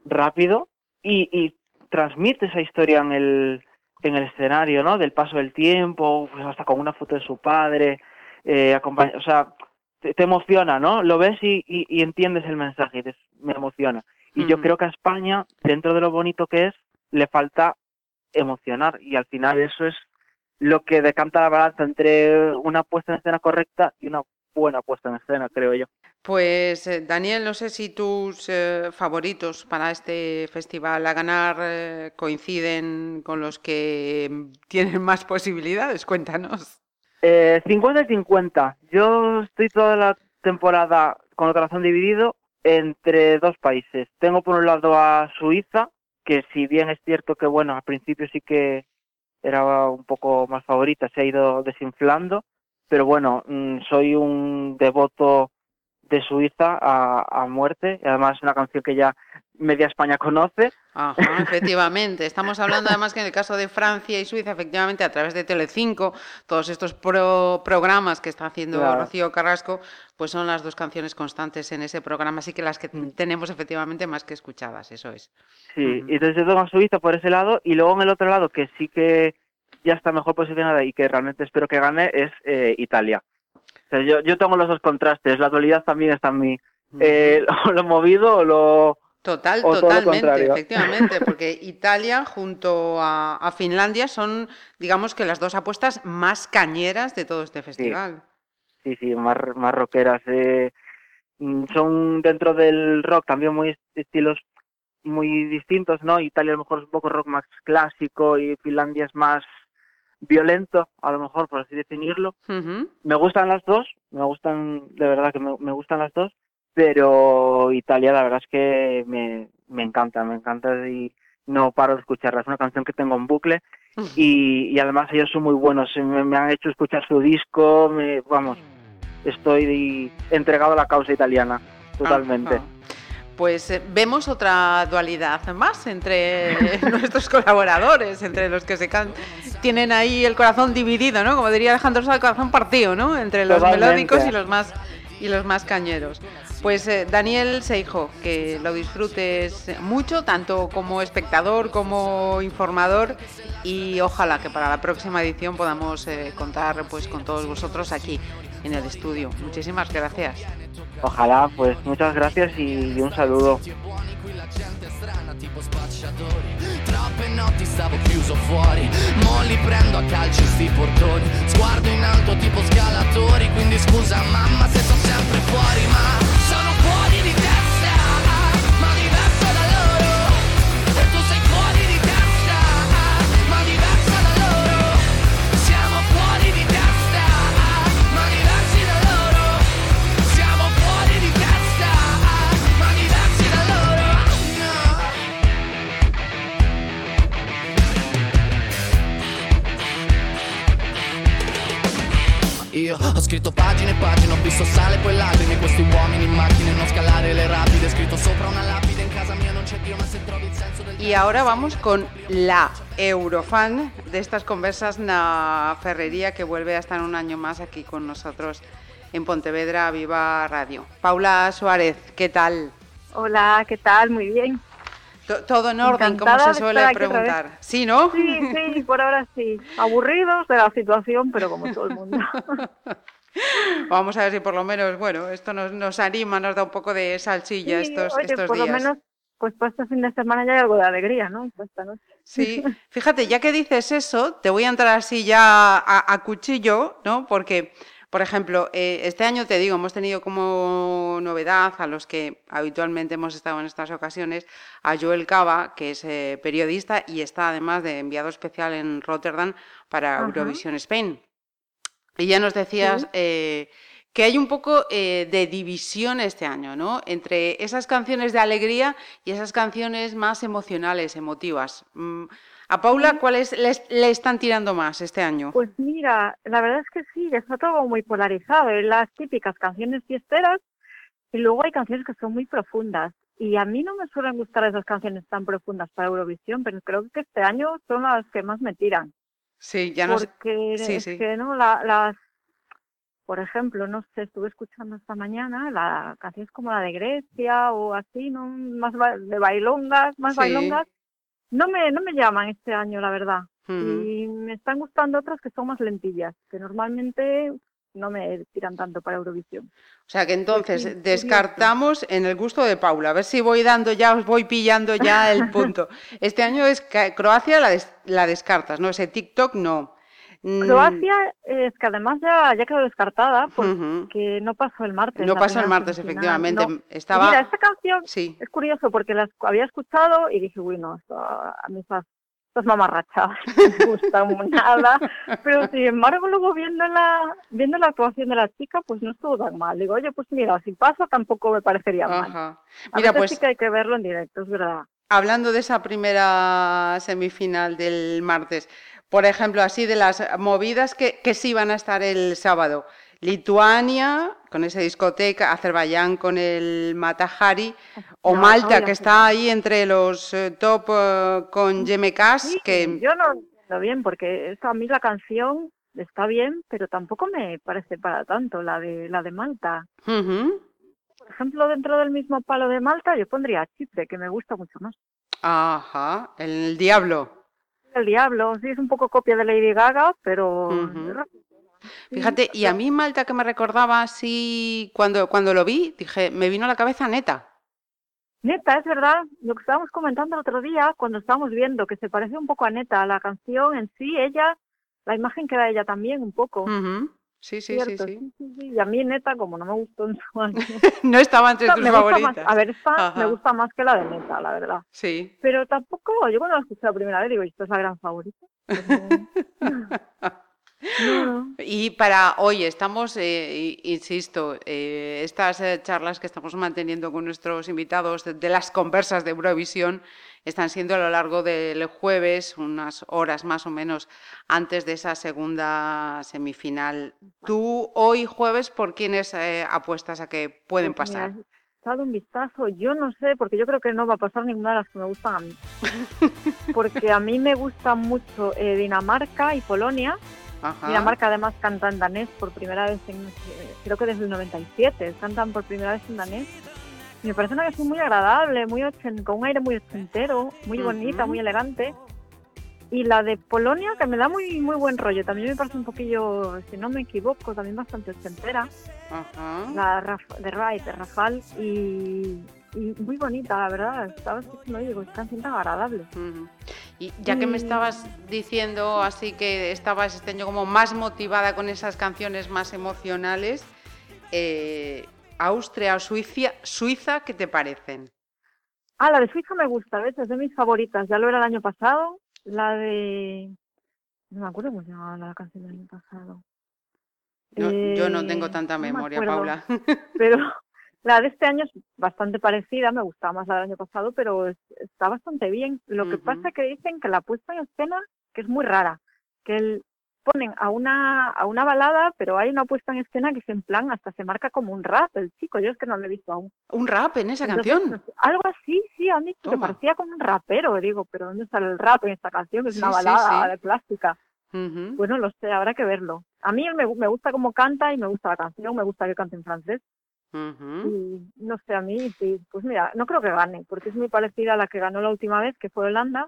rápido, y, y, transmite esa historia en el, en el escenario, ¿no? Del paso del tiempo, pues hasta con una foto de su padre, eh, o sea, te, emociona, ¿no? Lo ves y, y, entiendes el mensaje, y me emociona. Y yo creo que a España, dentro de lo bonito que es, le falta emocionar y al final eso es lo que decanta la balanza entre una puesta en escena correcta y una buena puesta en escena, creo yo. Pues eh, Daniel, no sé si tus eh, favoritos para este festival a ganar eh, coinciden con los que tienen más posibilidades. Cuéntanos. 50 y 50. Yo estoy toda la temporada con el corazón dividido entre dos países. Tengo por un lado a Suiza, que si bien es cierto que, bueno, al principio sí que era un poco más favorita, se ha ido desinflando, pero bueno, mm, soy un devoto de Suiza a, a muerte, y además es una canción que ya media España conoce. Ajá, efectivamente. Estamos hablando además que en el caso de Francia y Suiza, efectivamente, a través de Telecinco, todos estos programas que está haciendo Rocío Carrasco, pues son las dos canciones constantes en ese programa, así que las que mm. tenemos efectivamente más que escuchadas, eso es. Sí, y entonces yo tengo a Suiza por ese lado, y luego en el otro lado, que sí que ya está mejor posicionada y que realmente espero que gane, es eh, Italia. O sea, yo, yo tengo los dos contrastes, la dualidad también está en mí. Eh, lo movido o lo Total, totalmente, efectivamente, porque Italia junto a, Finlandia son, digamos que las dos apuestas más cañeras de todo este festival. Sí, sí, más, más rockeras. Eh, mm, son dentro del rock también muy estilos muy distintos, ¿no? Italia a lo mejor es un poco rock más clásico y Finlandia es más violento, a lo mejor por así definirlo. Me gustan las dos, me gustan, de verdad que me gustan las dos pero Italia la verdad es que me, me encanta, me encanta y no paro de escucharla. Es una canción que tengo en bucle y, y además ellos son muy buenos, me, han hecho escuchar su disco, me, vamos, estoy entregado a la causa italiana, totalmente. Pues eh, vemos otra dualidad más entre nuestros colaboradores, entre los que se tienen ahí el corazón dividido, ¿no? Como diría Alejandro el corazón partido, ¿no? Entre los melódicos y los más y los más cañeros. Pues eh, Daniel Seijo, que lo disfrutes mucho, tanto como espectador como informador, y ojalá que para la próxima edición podamos eh, contar pues con todos vosotros aquí en el estudio. Muchísimas gracias. Ojalá, pues muchas gracias y un saludo. Troppe notti stavo chiuso fuori Mo prendo a calci sti portoni Sguardo in alto tipo scalatori Quindi scusa mamma se sto sempre fuori Ma Io ho scritto pagine e pagine, ho visto sale poi lacrime Questi uomini in macchine, non scalare le rapide Scritto sopra una lapide, in casa mia non c'è Dio Ma se trovi il senso del... Y ahora vamos con la Eurofan de estas conversas na Ferrería que vuelve a estar un año más aquí con nosotros en Pontevedra Viva Radio. Paula Suárez, ¿qué tal? Hola, ¿qué tal? Muy bien. Todo en orden, como se suele preguntar. Sí, ¿no? Sí, sí, por ahora sí. Aburridos de la situación, pero como todo el mundo. Vamos a ver si por lo menos, bueno, esto nos, nos anima, nos da un poco de salsilla Sí, estos, oye, estos por días. lo menos, pues para este fin de semana ya hay algo de alegría, ¿no? Para esta noche. Sí, fíjate, ya que dices eso, te voy a entrar así ya a, a cuchillo, ¿no? Porque, por ejemplo, eh, este año te digo, hemos tenido como novedad a los que habitualmente hemos estado en estas ocasiones, a Joel Cava, que es eh, periodista y está además de enviado especial en Rotterdam para Ajá. Eurovisión Spain. Y ya nos decías Sí. eh, que hay un poco eh, de división este año, ¿no? Entre esas canciones de alegría y esas canciones más emocionales, emotivas. A Paula, ¿cuáles le, le están tirando más este año? Pues mira, la verdad es que sí, está todo muy polarizado. Hay las típicas canciones fiesteras y luego hay canciones que son muy profundas. Y a mí no me suelen gustar esas canciones tan profundas para Eurovisión, pero creo que este año son las que más me tiran. Sí, ya no sé. porque sí, es sí. que no la- las por ejemplo no sé estuve escuchando esta mañana la canciones como la de Grecia o así no más ba- de bailongas más Sí. bailongas no me no me llaman este año la verdad y me están gustando otras que son más lentillas que normalmente no me tiran tanto para Eurovisión O sea que entonces sí, curioso. descartamos en el gusto de Paula. A ver si voy dando ya, os voy pillando ya el punto. Este año es Croacia la, des- la descartas, ¿no? Ese TikTok no. Mm, Croacia es que además ya ya quedó descartada porque no pasó el martes No la pasó el martes, efectivamente. no. Estaba. Mira, esta canción Sí. es curioso porque las había escuchado y dije, uy, no, esto, a mí estas, estas mamarrachadas no me gustan nada. Pero sin embargo, luego viendo la, viendo la actuación de la chica, pues no estuvo tan mal. Digo, oye, pues mira, si paso tampoco me parecería mal. Ajá. A Mira, veces pues sí que hay que verlo en directo, es verdad. hablando de esa primera semifinal del martes, por ejemplo, así de las movidas que, que sí van a estar el sábado. Lituania, con esa discoteca, Azerbaiyán con el Matahari, o No, Malta, que está ahí entre los eh, top eh, con Yemekas, Sí, que Yo no entiendo bien porque esta, a mí la canción está bien, pero tampoco me parece para tanto la de la de Malta. Por ejemplo, dentro del mismo palo de Malta, yo pondría Chipre, que me gusta mucho más. Ajá, el diablo. El diablo, sí, es un poco copia de Lady Gaga, pero... Fíjate, y a mí Malta que me recordaba así, cuando, cuando lo vi, dije, me vino a la cabeza neta. Neta, es verdad, lo que estábamos comentando el otro día, cuando estábamos viendo que se parece un poco a Neta, la canción en sí, ella, la imagen que da ella también un poco. Sí, sí, sí, sí. sí. Y a mí Neta, como no me gustó en su año, No estaba entre tus favoritas. a ver, esta me gusta más que la de Neta, la verdad. Sí. Pero tampoco, yo cuando la escuché la primera vez digo, ¿esto es la gran favorita? No. Y para hoy estamos, eh, insisto, eh, estas eh, charlas que estamos manteniendo con nuestros invitados de, de las conversas de Eurovisión están siendo a lo largo del jueves, unas horas más o menos antes de esa segunda semifinal. Tú hoy jueves, ¿por quiénes eh, apuestas a que pueden Pues pasar? he echado un vistazo, yo no sé, porque yo creo que no va a pasar ninguna de las que me gustan a mí. Porque a mí me gustan mucho eh, Dinamarca y Polonia. Ajá. Dinamarca además canta en danés por primera vez, en, eh, creo que desde el 97, cantan por primera vez en danés. Y me parece una canción muy agradable, muy ochen- con un aire muy ochentero, muy bonita, muy elegante. Y la de Polonia, que me da muy muy buen rollo, también me parece un poquillo, si no me equivoco, también bastante ochentera Ajá. la de Rai, de Rafal, y, y muy bonita, la verdad. Estaba escuchando y digo, canción tan agradable. Y ya que me Y- estabas diciendo así que estabas este año como más motivada con esas canciones más emocionales, eh, Austria o Suiza, Suiza, ¿qué te parecen? Ah, la de Suiza me gusta, ¿ves? Es de mis favoritas. Ya lo era el año pasado. La de. No me acuerdo cómo se llamaba la canción del año pasado. No, yo no tengo Eh, tanta no me memoria, acuerdo. Paula. Pero la de este año es bastante parecida, me gustaba más la del año pasado, pero es- está bastante bien. Lo que pasa es que dicen que la puesta en escena, que es muy rara, que el, ponen a una, a una balada, pero hay una puesta en escena que es en plan, hasta se marca como un rap, el chico, yo es que no lo he visto aún. Un rap en esa Entonces, canción. sé, algo así, sí, han dicho que Toma. parecía como un rapero, digo, pero ¿dónde está el rap en esta canción? Que es Sí, una balada sí. de plástica. Bueno, lo sé, habrá que verlo. A mí me, me gusta cómo canta y me gusta la canción, me gusta que cante en francés. Y no sé, a mí, sí, pues mira, no creo que gane, porque es muy parecida a la que ganó la última vez, que fue Holanda,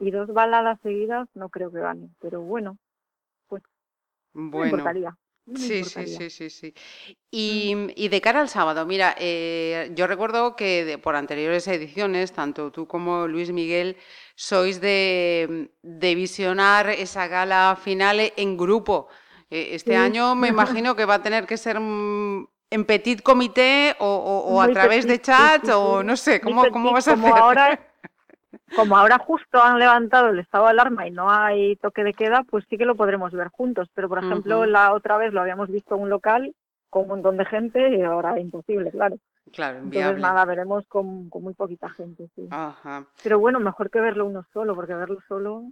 y dos baladas seguidas no creo que gane. Pero bueno, no me Bueno, importaría. no me Sí, sí, importaría. sí, sí, sí. Y, y de cara al sábado, mira, eh, yo recuerdo que de- por anteriores ediciones, tanto tú como Luis Miguel, sois de, de visionar esa gala final en grupo. Eh, Este Sí. año me imagino que va a tener que ser mm, en petit comité o, o- o a través de petit, chat sí, o no sé, ¿cómo, cómo vas a como hacer? Ahora, como ahora justo han levantado el estado de alarma y no hay toque de queda, pues sí que lo podremos ver juntos. Pero, por ejemplo, la otra vez lo habíamos visto en un local con un montón de gente y ahora imposible, claro. Claro, Entonces, inviable. nada, veremos con, con muy poquita gente, sí. Ajá. Pero bueno, mejor que verlo uno solo, porque verlo solo...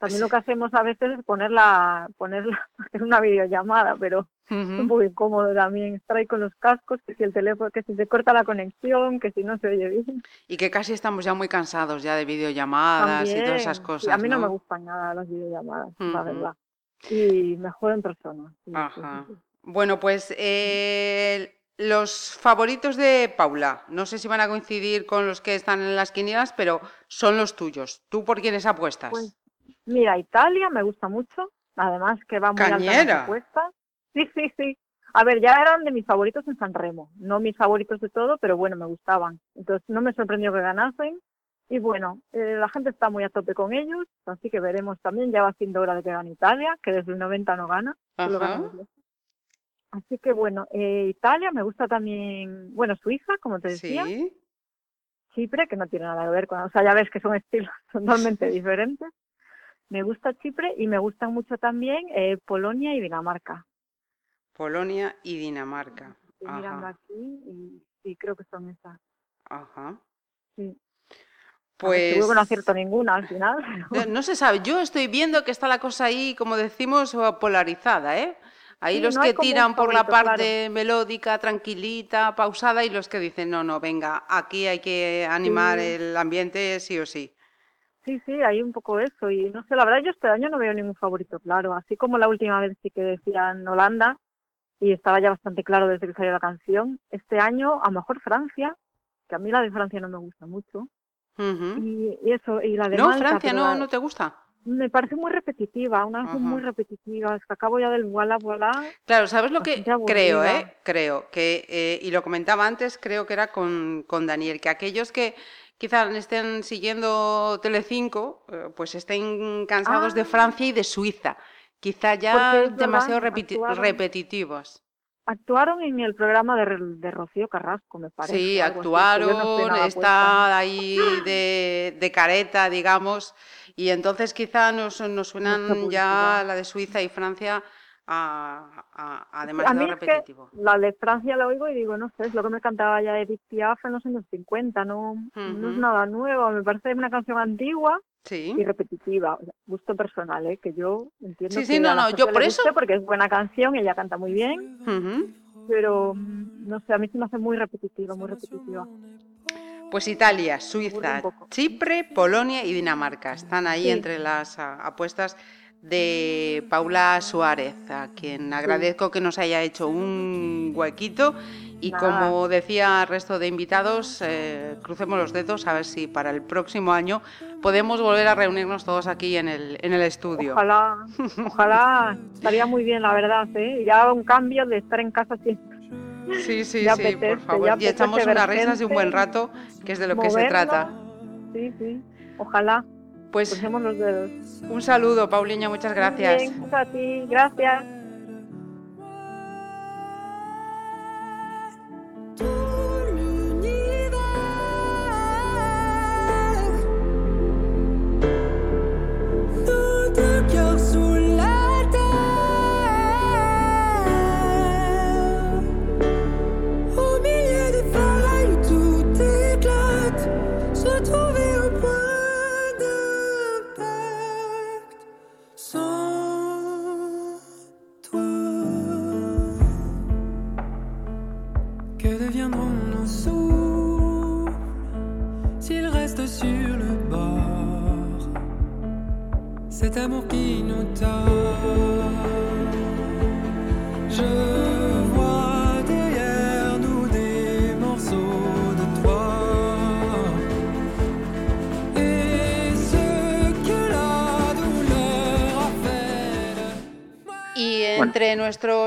También Sí. lo que hacemos a veces es ponerla, ponerla, hacer una videollamada, pero es un poco incómodo también estar ahí con los cascos, que si el teléfono, que si se corta la conexión, que si no se oye bien. Y que casi estamos ya muy cansados ya de videollamadas y todas esas sí, cosas, a mí no, me gustan nada las videollamadas, la verdad. Y mejor en persona. sí, Ajá. Bueno, pues eh, los favoritos de Paula, no sé si van a coincidir con los que están en las quinielas, pero son los tuyos. ¿Tú por quiénes apuestas? Pues, Mira, Italia me gusta mucho, además que va muy alta Cañera. las apuestas. Sí, sí, sí. A ver, ya eran de mis favoritos en San Remo, no mis favoritos de todo, pero bueno, me gustaban. Entonces no me sorprendió que ganasen. Y bueno, eh, la gente está muy a tope con ellos, así que veremos también, ya va siendo hora de que gane Italia, que desde el 90 no gana, solo gana. Así que bueno, eh, Italia, me gusta también, bueno, Suiza, como te decía, Sí. Chipre, que no tiene nada que ver con, o sea, ya ves que son estilos totalmente diferentes. Me gusta Chipre y me gustan mucho también eh, Polonia y Dinamarca. Polonia y Dinamarca. Estoy mirando aquí y, y creo que son esas. Ajá. Sí. Pues Seguro que no acierto ninguna al final. no, no se sabe. Yo estoy viendo que está la cosa ahí, como decimos, polarizada, ¿eh? Ahí Sí, los no que tiran por la parte melódica, tranquilita, pausada, y los que dicen, no, no, venga, aquí hay que animar Sí. el ambiente sí o sí. Sí, sí, hay un poco eso. Y no sé, la verdad yo este año no veo ningún favorito claro. Así como la última vez sí que decían Holanda y estaba ya bastante claro desde que salió la canción. Este año a lo mejor Francia, que a mí la de Francia no me gusta mucho. Y, y eso, y la de No, Malta, Francia, no, la- no te gusta. Me parece muy repetitiva, una canción muy Ajá. repetitiva. Es que acabo ya del voilà, voilà. Claro, ¿sabes lo que creo, eh? Creo que, eh, y lo comentaba antes, creo que era con, con Daniel, que aquellos que quizás estén siguiendo Telecinco, eh, pues estén cansados de Ah. Francia y de Suiza. Quizá ya demasiado repeti- actuaron. repetitivos. Actuaron en el programa de, de Rocío Carrasco, me parece. Sí, no actuaron, nada está ahí de, de careta, digamos, y entonces quizá nos, nos suenan ya la de Suiza y Francia a, a- a. A mí es que repetitivo. la de Francia la oigo y digo, no sé, es lo que me cantaba ya Edith Piaf en los años 50, no, no es nada nuevo, me parece una canción antigua Sí. y repetitiva. O sea, gusto personal, ¿eh? que yo entiendo Sí, sí, que no, no, yo por eso- porque es buena canción, ella canta muy bien, pero no sé, a mí se me hace muy repetitiva, muy repetitiva. Pues Italia, Suiza. Chipre, Polonia y Dinamarca están ahí entre las apuestas de Paula Suárez, a quien agradezco que nos haya hecho un huequito y como decía el resto de invitados, eh, crucemos los dedos a ver si para el próximo año podemos volver a reunirnos todos aquí en el, en el estudio. Ojalá, ojalá, estaría muy bien, la verdad, ¿eh? Ya un cambio de estar en casa siempre. Sí, sí, Ya sí, apetece, por favor. Y echamos unas risas y un buen rato, que es de lo que se trata. Sí, sí, ojalá, Pues crucemos los dedos. un saludo, Pauliña, muchas gracias. Bien, a ti, gracias.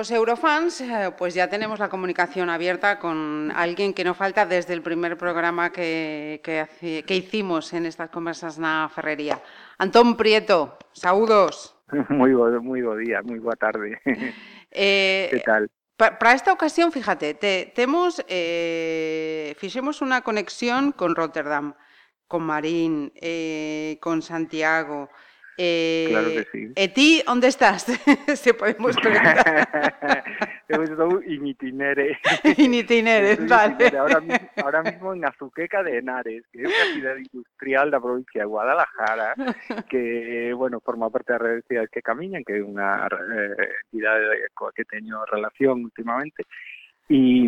Nuestros eurofans, eh, pues ya tenemos la comunicación abierta con alguien que no falta desde el primer programa que, que, hicimos en estas conversas na Ferrería. Antón Prieto, saúdos. Moi bo, moi bo día, moi boa tarde. Eh, que tal? Para esta ocasión, fíjate, te, temos, eh, fixemos unha conexión con Rotterdam, con Marín, eh, con Santiago. Eh, claro que sí. E ti, onde estás? Se podemos preguntar. Eu estou in itinere. in itinere, vale. Itinere. Ahora, mismo, ahora mismo en Azuqueca de Henares, que é unha cidade industrial da provincia de Guadalajara, que, bueno, forma parte da Red de Cidades que Camiñan, que é unha eh, coa que teño relación últimamente, e,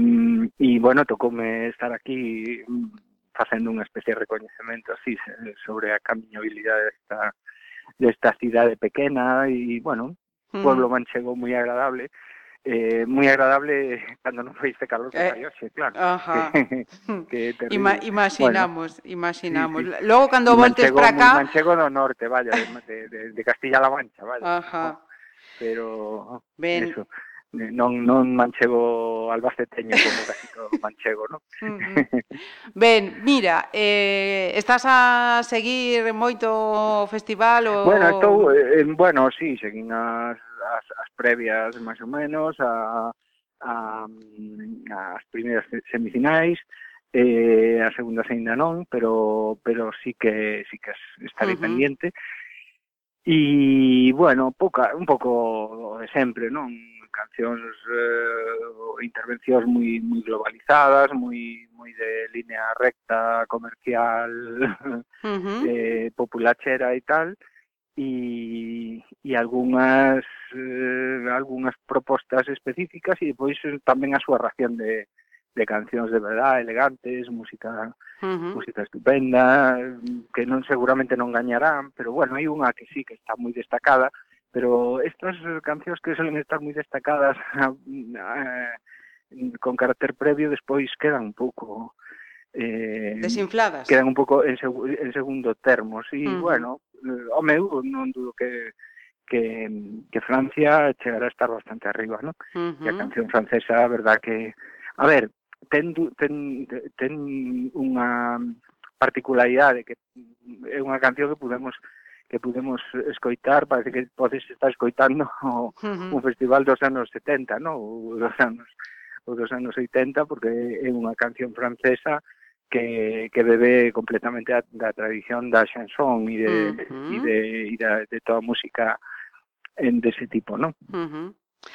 e bueno, tocoume estar aquí mm, facendo unha especie de recoñecemento así sobre a camiñabilidade desta desta cidade pequena e, bueno, Mm. pueblo manchego moi agradable, eh, moi agradable cando non fai este calor que Eh, hoxe, claro. Ajá. Que. Ima imaginamos, imaginamos. Sí, sí. Logo, cando voltes para moi cá... Manchego do norte, vaya, de, de, de, de Castilla-La Mancha, vaya. Ajá. Pero eso, Eh, non, non manchego albaceteño como casi todo manchego, non? Ben, mira, eh, estás a seguir moito o festival? O... Bueno, estou, eh, bueno, sí, seguín as, as, as previas máis ou menos, a, a, as primeiras semifinais, eh, a segunda ainda non, pero pero sí que sí que estarei uh -huh. pendiente. E bueno, pouca, un pouco de sempre, non? cancións eh, intervencións moi moi globalizadas, moi moi de línea recta, comercial, uh -huh. eh, populachera e tal e, e algunhas eh, algunhas propostas específicas e depois tamén a súa ración de, de cancións de verdade elegantes, música uh -huh. música estupenda, que non seguramente non gañarán, pero bueno, hai unha que sí que está moi destacada, pero estas eh, cancións que suelen estar moi destacadas ah, mm, eh, con carácter previo despois quedan un pouco eh, desinfladas. Quedan un pouco en, seg en segundo termo, si, uh -huh. bueno, eh, o meu non dudo que que, que Francia chegará a estar bastante arriba, ¿no? Uh -huh. E a canción francesa, a verdad que... A ver, ten, ten, ten unha particularidade que é unha canción que podemos que pudemos escoitar, parece que podes estar escoitando o, uh -huh. un festival dos anos 70, no? ou dos anos ou dos anos 80, porque é unha canción francesa que, que bebe completamente da, da tradición da chanson e de, uh -huh. e de, e da, de toda a música en dese tipo, non? Uh -huh.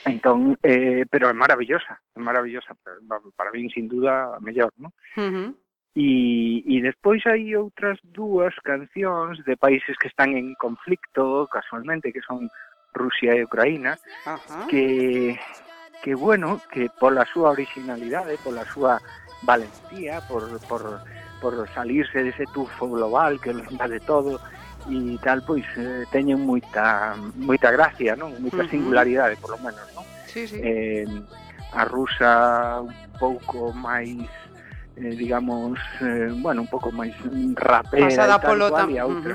Entón, eh, pero é maravillosa, é maravillosa, para, para min, sin duda, mellor, non? Uh -huh. E, e despois hai outras dúas cancións de países que están en conflicto casualmente, que son Rusia e Ucraína, Ajá. que que bueno, que pola súa originalidade, pola súa valentía, por, por, por salirse dese tufo global que os invade todo e tal, pois eh, teñen moita moita gracia, non? Moita uh -huh. singularidade, polo menos, non? Sí, sí. Eh, a rusa un pouco máis eh, digamos, eh, bueno, un pouco máis rapera Pasada e tal polo cual, tam... e a outra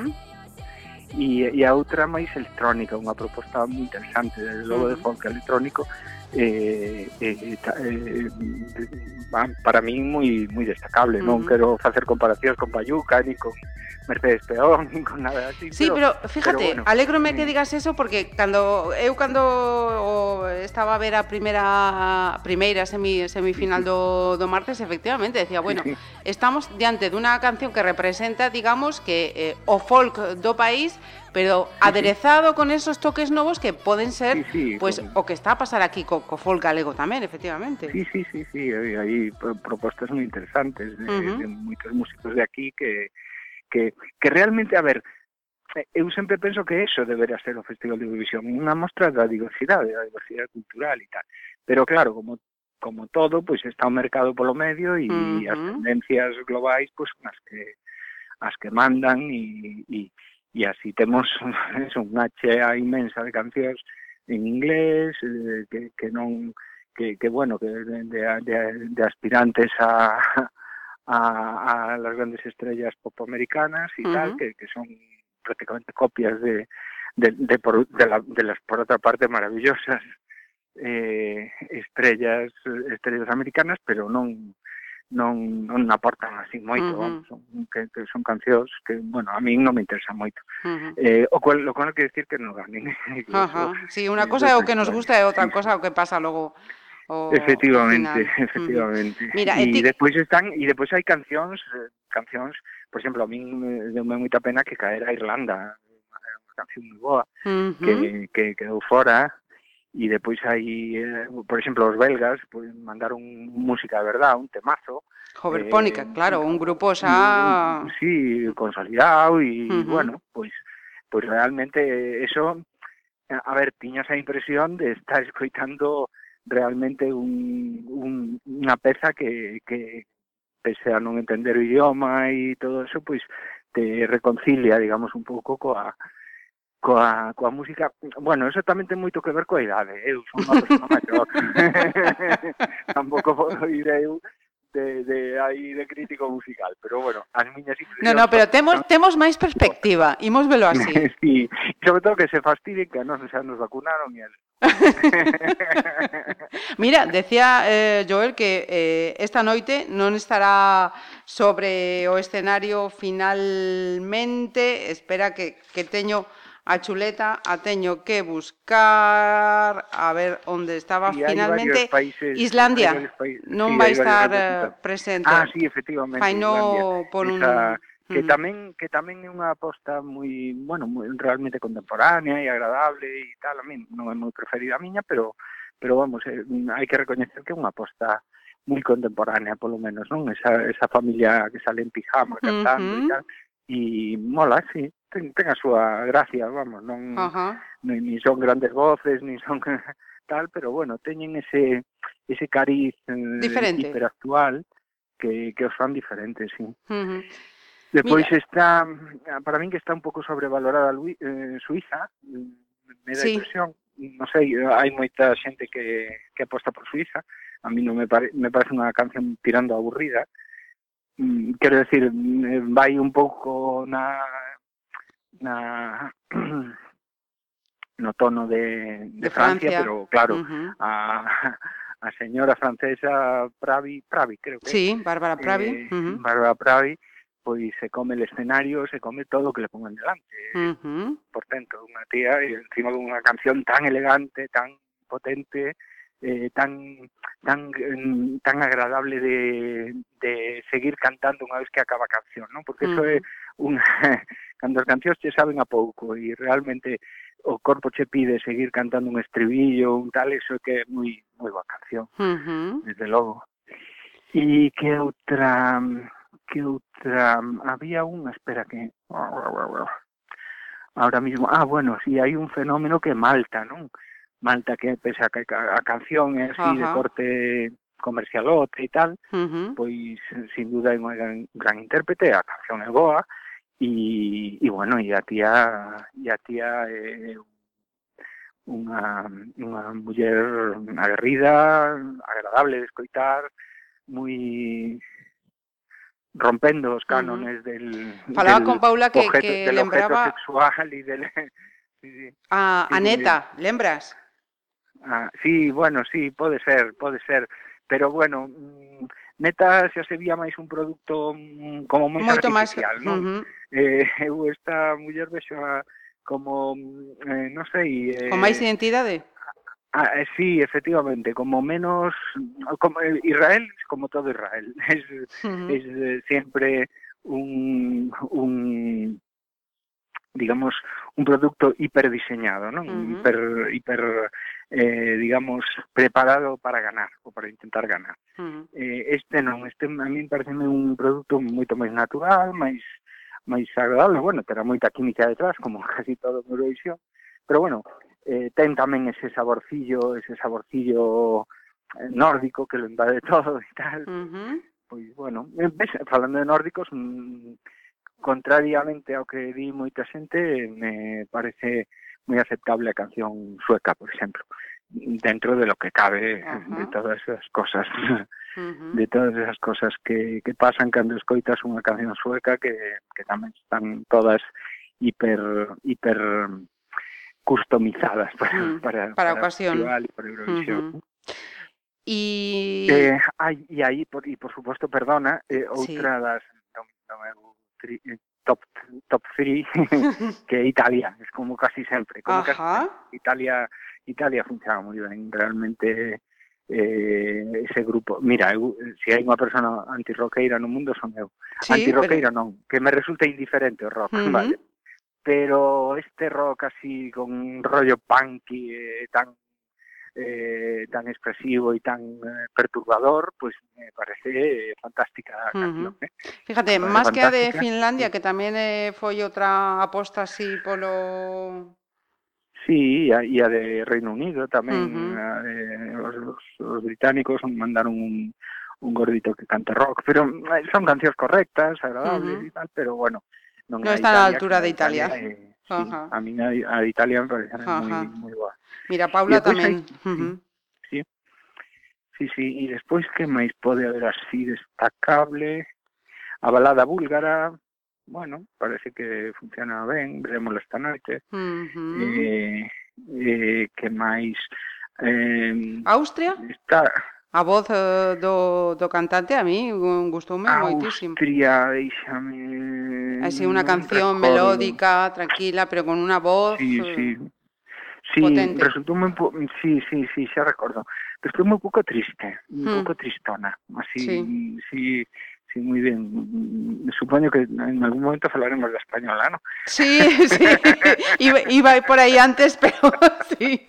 e, e a outra máis electrónica, unha proposta moi interesante, desde logo de folk electrónico, eh, eh, eh, para min moi moi destacable, uh -huh. non quero facer comparacións con Bayuca ni con Mercedes Peón, ni con nada así. Sí, pero, pero fíjate, bueno, alégrome eh. que mm. digas eso porque cando eu cando estaba a ver a primeira a primeira semi, semifinal do, do martes, efectivamente decía, bueno, estamos diante dunha canción que representa, digamos, que eh, o folk do país, pero aderezado con esos toques novos que poden ser sí, sí, pues con... o que está a pasar aquí co, co folk galego tamén, efectivamente. Sí, sí, sí, sí, hai, hai propostas moi interesantes de, uh -huh. de moitos músicos de aquí que que que realmente, a ver, eh, eu sempre penso que eso debería ser o Festival de Eurovisión, unha mostra da diversidade, da diversidade cultural e tal. Pero claro, como como todo, pois pues, está o mercado polo medio e uh -huh. as tendencias globais pois pues, as que as que mandan e, e e así temos eso, unha chea inmensa de cancións en inglés eh, que, que non que, que bueno, que de, de, de, de aspirantes a, a, a las grandes estrellas pop americanas y tal, que, que son prácticamente copias de, de, de, por, de, la, de las, por otra parte, maravillosas eh, estrellas estrellas americanas, pero non non non aportan así moito, uh -huh. vamos, son, que, que son cancións que, bueno, a min non me interesan moito. Uh -huh. Eh, o cual, lo cual quer decir que non ganen. Ajá. Uh -huh. Sí, unha cosa é o que nos gusta e outra cosa o que pasa logo o Efectivamente, final. efectivamente. Uh -huh. Mira, e ti... despois están e despois hai cancións, eh, cancións, por exemplo, a min me moita pena que caera a Irlanda, é unha canción moi boa uh -huh. que que quedou fora e depois hai, eh, por exemplo, os belgas pues, mandaron música de verdad, un temazo. Hoverpónica, eh, claro, un grupo xa... Sí, consolidado e, uh -huh. bueno, pois pues, pues realmente eso... A ver, tiñas a impresión de estar escoitando realmente un, un, unha peza que, que pese a non entender o idioma e todo eso, pois pues, te reconcilia, digamos, un pouco coa, coa, coa música, bueno, eso tamén ten moito que ver coa idade, eh? eu son unha persona maior, tampouco podo ir eu de, de aí de crítico musical, pero bueno, as miñas impresións... No, no, pero temos temos máis perspectiva, imos velo así. sí, sobre todo que se fastidien que a nos xa nos vacunaron e Mira, decía eh, Joel que eh, esta noite non estará sobre o escenario finalmente, espera que, que teño A chuleta a teño que buscar a ver onde estaba y finalmente países, Islandia non sí, vai estar eh, presente. Ah, sí, efectivamente. Fai no por un Esa que mm. tamén que tamén é unha aposta moi, bueno, moi realmente contemporánea e agradable e tal, a min non é moi preferida a miña, pero pero vamos, eh, hai que recoñecer que é unha aposta moi contemporánea, polo menos, non? Esa, esa familia que sale en pijama cantando uh -huh. e tal, e mola, sí, ten, ten a súa gracia, vamos, non, uh -huh. non son grandes voces, ni son tal, pero bueno, teñen ese ese cariz eh, Diferente. hiperactual que, que os fan diferentes, sí. Uh -huh. Depois Mira. está, para min que está un pouco sobrevalorada Luis, eh, Suiza, mm, me dá sí. impresión, non sei, hai moita xente que, que aposta por Suiza, a mí non me, pare, me parece unha canción tirando aburrida, mm, quero decir, mm, vai un pouco na na no tono de, de, de Francia, Francia, pero claro, uh -huh. a, a señora francesa Pravi, Pravi creo que Sí, Bárbara Pravi. Eh, uh -huh. Bárbara Pravi, pois se come el escenario, se come todo o que le pongan delante. Uh -huh. Por tanto, unha tía e encima con unha canción tan elegante, tan potente, eh, tan tan mm, tan agradable de, de seguir cantando unha vez que acaba a canción, ¿no? Porque uh -huh. eso é unha Cando as cancións che saben a pouco e realmente o corpo che pide seguir cantando un estribillo, un tal, eso que é moi, moi boa canción, uh -huh. desde logo. E que outra... Que outra... Había unha, espera que... Ahora mismo... Ah, bueno, si sí, hai un fenómeno que é Malta, non? Malta que pensa que a canción é así uh -huh. de corte comercialote e tal, uh -huh. pois sin duda é unha gran, gran intérprete, a canción é boa, e, e bueno, e a tía, e a tía é eh, unha, unha muller aguerrida, agradable de escoitar, moi rompendo os cánones uh -huh. del Falaba del con Paula que, objeto, que del lembraba sexual e del sí, sí. A, sí, a neta, lembras? Ah, sí, bueno, sí, pode ser, pode ser, pero bueno, mm, Neta xa se vía máis un produto mm, como moi Moito artificial, máis... non? Uh -huh. eh, eu esta muller vexo a, como, mm, eh, non sei... Eh, Con máis identidade? Ah, eh, sí, efectivamente, como menos como eh, Israel, como todo Israel, es, uh -huh. es eh, siempre un, un digamos, un produto hiperdiseñado, ¿no? Uh -huh. Hiper, hiper eh, digamos, preparado para ganar o para intentar ganar. Uh -huh. eh, este non, este a mí parece un produto moito máis natural, máis máis agradable, bueno, terá moita química detrás, como casi todo en Eurovisión, pero bueno, eh, ten tamén ese saborcillo, ese saborcillo eh, nórdico que lo invade todo e tal. Uh -huh. Pois, bueno, eh, ves, falando de nórdicos, mm, contrariamente ao que di moita xente, me parece moi aceptable a canción sueca, por exemplo, dentro de lo que cabe Ajá. de todas esas cosas, uh de todas esas cosas que, que pasan cando escoitas unha canción sueca que, que tamén están todas hiper hiper customizadas para, mm, para, para, para ocasión. Festival y para Eurovisión. Uh -huh. Y eh, ai, e aí por, e por suposto, perdona, eh, outra sí. das non, non é tri, eh, top top 3 que Italia, es como casi sempre, como casi. Italia Italia funciona moi ben, realmente eh, ese grupo. Mira, eu, se hai unha persona antirroqueira no mundo son eu. Sí, antirroqueira non, que me resulta indiferente o rock, vale. Pero este rock así con un rollo punky eh, tan eh, tan expresivo y tan eh, perturbador, pues me parece eh, fantástica a canción. Ujú. eh. Fíjate, Parece máis que a de fantástica. Finlandia, que tamén eh, foi outra aposta así polo... Sí, e a, a de Reino Unido tamén, Ujú. a de, os, os, os británicos mandaron un, un gordito que canta rock, pero eh, son cancións correctas, agradables e tal, pero bueno, Non é está a Italia, altura de Italia. eh, sí, a mí a, a Italia me parece moi moi boa. Mira, Paula tamén. Hai... Uh -huh. Sí. Sí, sí, e despois que máis pode haber así destacable? A balada búlgara, bueno, parece que funciona ben, veremos esta noite. Uh -huh. eh, eh, que máis... Eh, Austria? Está... A voz eh, do, do cantante a mí gustoume moitísimo. Austria, deixame... Así, unha canción recordo. melódica, tranquila, pero con unha voz... Sí, sí. Eh, Sí, potente. un po... sí, sí, sí, xa recordo. Resultou un pouco triste, un Hmm. pouco tristona, así, Sí. sí, sí, moi ben. Mm, Supoño que en algún momento falaremos de española, ¿no? Sí, sí. Iba, iba por ahí antes, pero sí.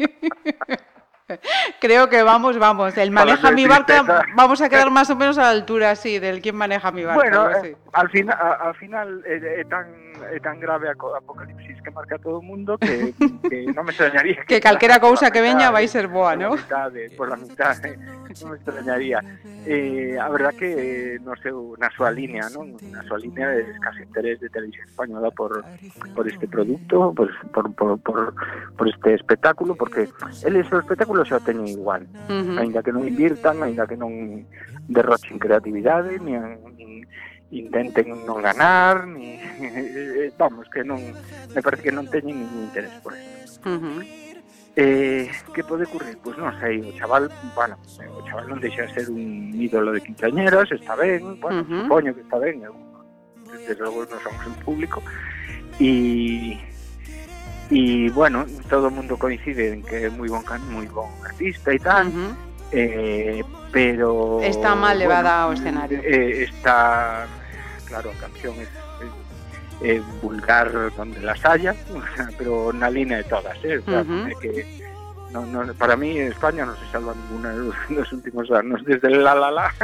Creo que vamos, vamos. El maneja mi barca, vamos a quedar más o menos a la altura, sí, del quién maneja mi barca. Bueno, así. eh, al final, a, al final é, é tan é tan grave a apocalipsis que marca a todo o mundo que, que non me extrañaría Que calquera cousa que veña vai vai ser boa, ¿no? Por la mitad, eh, non me extrañaría. Eh, a verdad que eh, no seu, na súa línea, non? Na súa línea de escaso interés de televisión española por, por este producto, por, por, por, por, por este espectáculo, porque eles o espectáculo xa teñen igual uh -huh. aínda que non invirtan aínda que non derrochen creatividade ni, ni intenten non ganar ni, eh, vamos, que non me parece que non teñen ningún interés por isto uh -huh. Eh, que pode ocurrir? Pois non sei, o chaval, bueno, o chaval non deixa de ser un ídolo de quintañeras, está ben, bueno, uh -huh. supoño que está ben, eu, desde logo non somos un público, e e bueno, todo o mundo coincide en que moi bon can, moi bon artista e tal, eh, pero Está mal levada ao escenario. eh, está claro, a canción é vulgar donde las haya pero na línea de todas eh? o sea, Ujú. é que no, no, para mí España non se salva ninguna de los, los últimos anos desde el la la la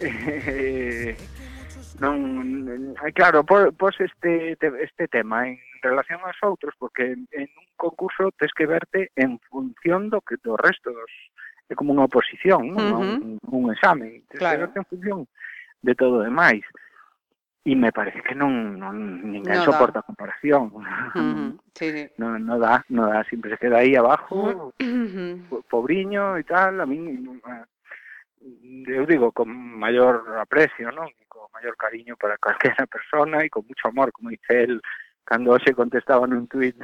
eh, Non, eh, claro, pos este, este tema en relación aos outros, porque en un concurso tes que verte en función do que do resto dos é como unha oposición, non? Uh -huh. un, un exame, tes claro. que verte en función de todo o demais. E me parece que non, non ninguén no soporta a comparación. Uh -huh. sí, sí. No, no dá, no dá, sempre se queda aí abajo, uh -huh. pobriño e tal, a min eu digo con maior aprecio, non? Maior cariño para calquera persona e con mucho amor, como dice él cando hoxe contestaba nun tuit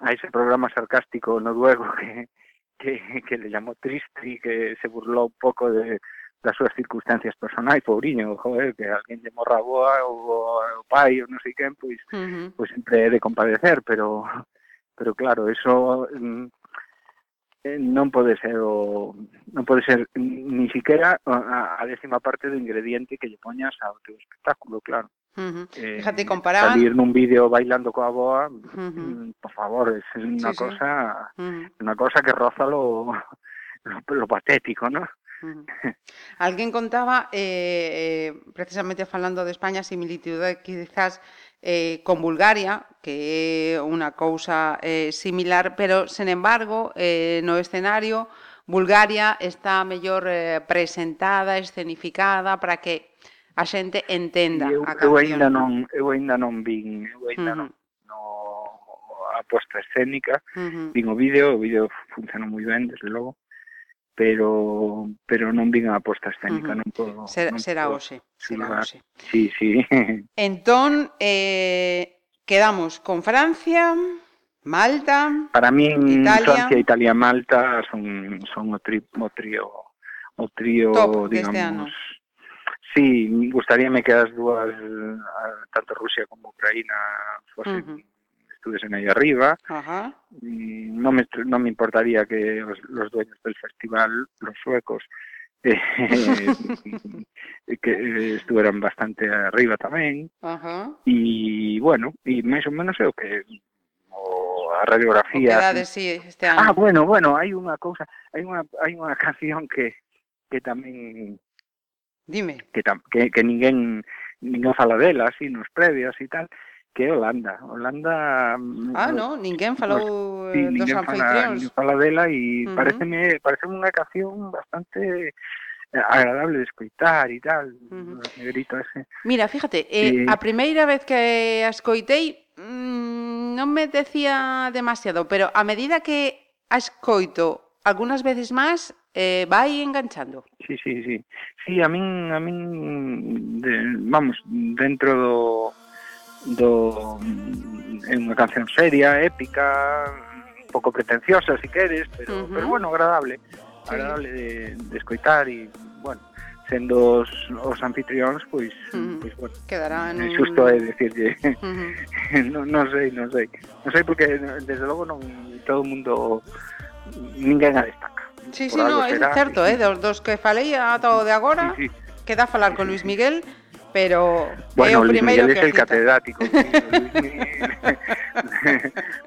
a ese programa sarcástico noruego que, que, que le llamó triste que se burlou un pouco de das súas circunstancias personais, pobriño, joder, que alguén lle morra a boa ou o pai non sei quen, pois Ujú. pues sempre é de compadecer, pero pero claro, eso mm, non pode ser o non pode ser ni siquiera a, a décima parte do ingrediente que lle poñas ao teu espectáculo, claro. Eh, Fíjate, comparaban... salir nun vídeo bailando coa boa, mm, por favor, es unha Sí, sí. cosa unha cosa que roza lo, lo, lo patético, ¿no? Ujú. Alguén contaba, eh, eh, precisamente falando de España, similitude quizás eh, con Bulgaria, que é unha cousa eh, similar, pero, sen embargo, eh, no escenario, Bulgaria está mellor eh, presentada, escenificada, para que a xente entenda eu, a canción. Eu ainda non, eu ainda non vin, eu ainda uh -huh. non no, a posta escénica, uh -huh. vin o vídeo, o vídeo funciona moi ben, desde logo, pero pero non vin a aposta escénica, uh -huh. non podo. Ser, non será podo hoxe, será hoxe. Sí, sí. Entón, eh, quedamos con Francia, Malta, Para min Italia. Francia, Italia, Malta son son o, tri, o trío o trío, Top digamos. Ano. Sí, gustaríame que as dúas tanto Rusia como Ucraína fosen uh -huh estuviesen aí arriba. Ajá. No me no me importaría que los, los dueños del festival, los suecos, eh, que estuvieran bastante arriba tamén. Ajá. E, bueno, e máis ou menos é o que o a O radiografía quedades, sí, este Ah, bueno, bueno, hai unha cousa, hai unha hai unha canción que que tamén Dime. que tam, que, que ninguén ninguén fala dela así nos previos e tal, que é Holanda. Holanda... Mm, ah, no, ninguén falou pues, sí, eh, dos ninguén anfitrións. Fala, fala dela e uh -huh. pareceme, pareceme unha canción bastante eh, agradable de escoitar e tal, uh -huh. negrito ese. Mira, fíjate, eh, eh, a primeira vez que a escoitei mmm, non me decía demasiado, pero a medida que a escoito algunhas veces máis, eh, vai enganchando. Sí, sí, sí. Sí, a min, a min de, vamos, dentro do do é unha canción seria, épica, un pouco pretenciosa, si queres, pero, uh -huh. pero bueno, agradable, agradable sí. de, de escoitar e, bueno, sendo os, os anfitrións, pois, uh -huh. pois bueno, quedarán é xusto é decirlle, uh -huh. non, non sei, non sei. Non sei porque desde logo non todo o mundo ninguén a destaca. Sí, sí, no, é certo, eh, dos, dos que falei ata o de agora, sí, sí. queda falar con Luis Miguel, pero Bueno, Luis Miguel es el catedrático.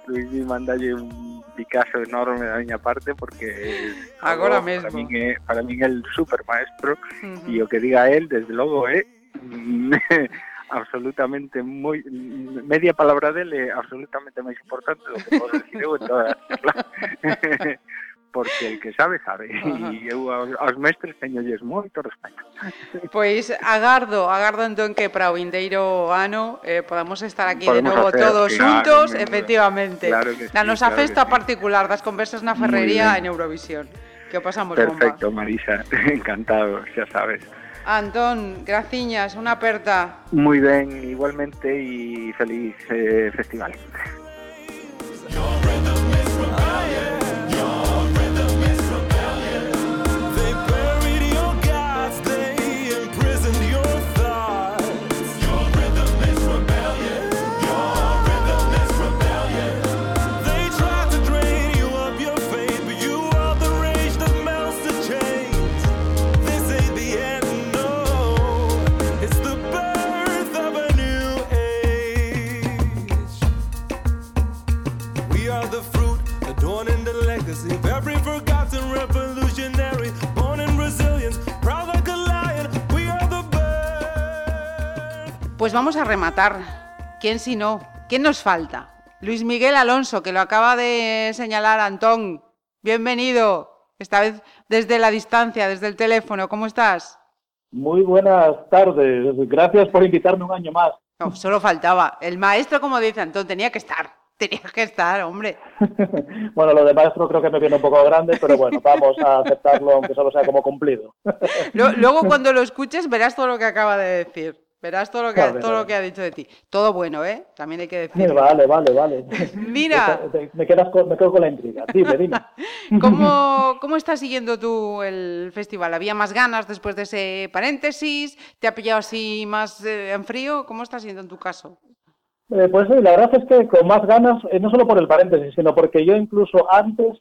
Luis Miguel mandalle un Picasso enorme da miña parte porque Agora para mesmo. min é, para min é el super maestro Ujú. e o que diga él, desde logo é absolutamente moi media palabra dele é absolutamente máis importante do que podo decir eu en toda a. porque el que sabe, sabe. E eu aos, aos mestres teñolles moito respeto. Pois agardo, agardo entón que para o vindeiro ano eh, podamos estar aquí podemos de novo todos claro, xuntos, claro, efectivamente. Claro que sí, na nosa claro festa sí. particular das conversas na ferrería en Eurovisión. Que o pasamos Perfecto, bomba. Marisa, encantado, xa sabes. Antón, graciñas, unha aperta. Moi ben, igualmente e feliz eh, festival. You're Pues vamos a rematar. ¿Quién si no? ¿Quién nos falta? Luis Miguel Alonso, que lo acaba de señalar Antón. Bienvenido. Esta vez desde la distancia, desde el teléfono. ¿Cómo estás? Muy buenas tardes. Gracias por invitarme un año más. No, solo faltaba. El maestro, como dice Antón, tenía que estar. Tenía que estar, hombre. Bueno, lo de maestro creo que me viene un poco grande, pero bueno, vamos a aceptarlo aunque solo sea como cumplido. Luego, cuando lo escuches, verás todo lo que acaba de decir. Verás todo lo que, Vale, todo lo que ha dicho de ti. Todo bueno, ¿eh? También hay que decirlo. Vale, vale, vale. Mira. Te- Me, quedas con, me quedo con la intriga. Dime, dime. ¿Cómo, ¿Cómo estás siguiendo tú el festival? ¿Había más ganas después de ese paréntesis? ¿Te ha pillado así más eh, en frío? ¿Cómo está siendo en tu caso? Eh, pues sí, la verdad es que con más ganas, eh, no solo por el paréntesis, sino porque yo incluso antes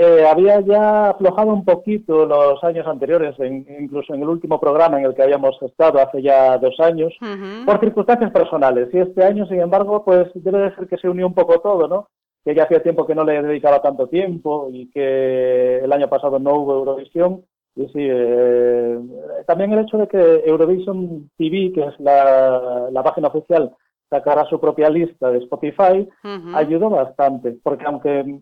eh, había ya aflojado un poquito los años anteriores, en- incluso en el último programa en el que habíamos estado hace ya dos años, por circunstancias personales. Y este año, sin embargo, pues debe de ser que se unió un poco todo, ¿no? Que ya hacía tiempo que no le dedicaba tanto tiempo y que el año pasado no hubo Eurovisión. Y sí, eh, también el hecho de que Eurovision TV, que es la, la página oficial, sacara su propia lista de Spotify, ayudó bastante, porque aunque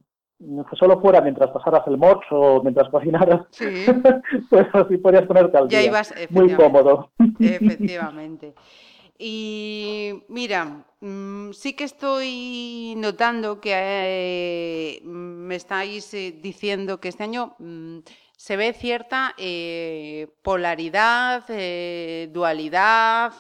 solo fuera mientras pasaras el mocho o mientras cocinaras, Sí, pues así podías ponerte al ya día. ibas, Muy cómodo. Efectivamente. Y mira, mm, sí que estoy notando que eh, me estáis eh, diciendo que este año mm, se ve cierta eh, polaridad, dualidad,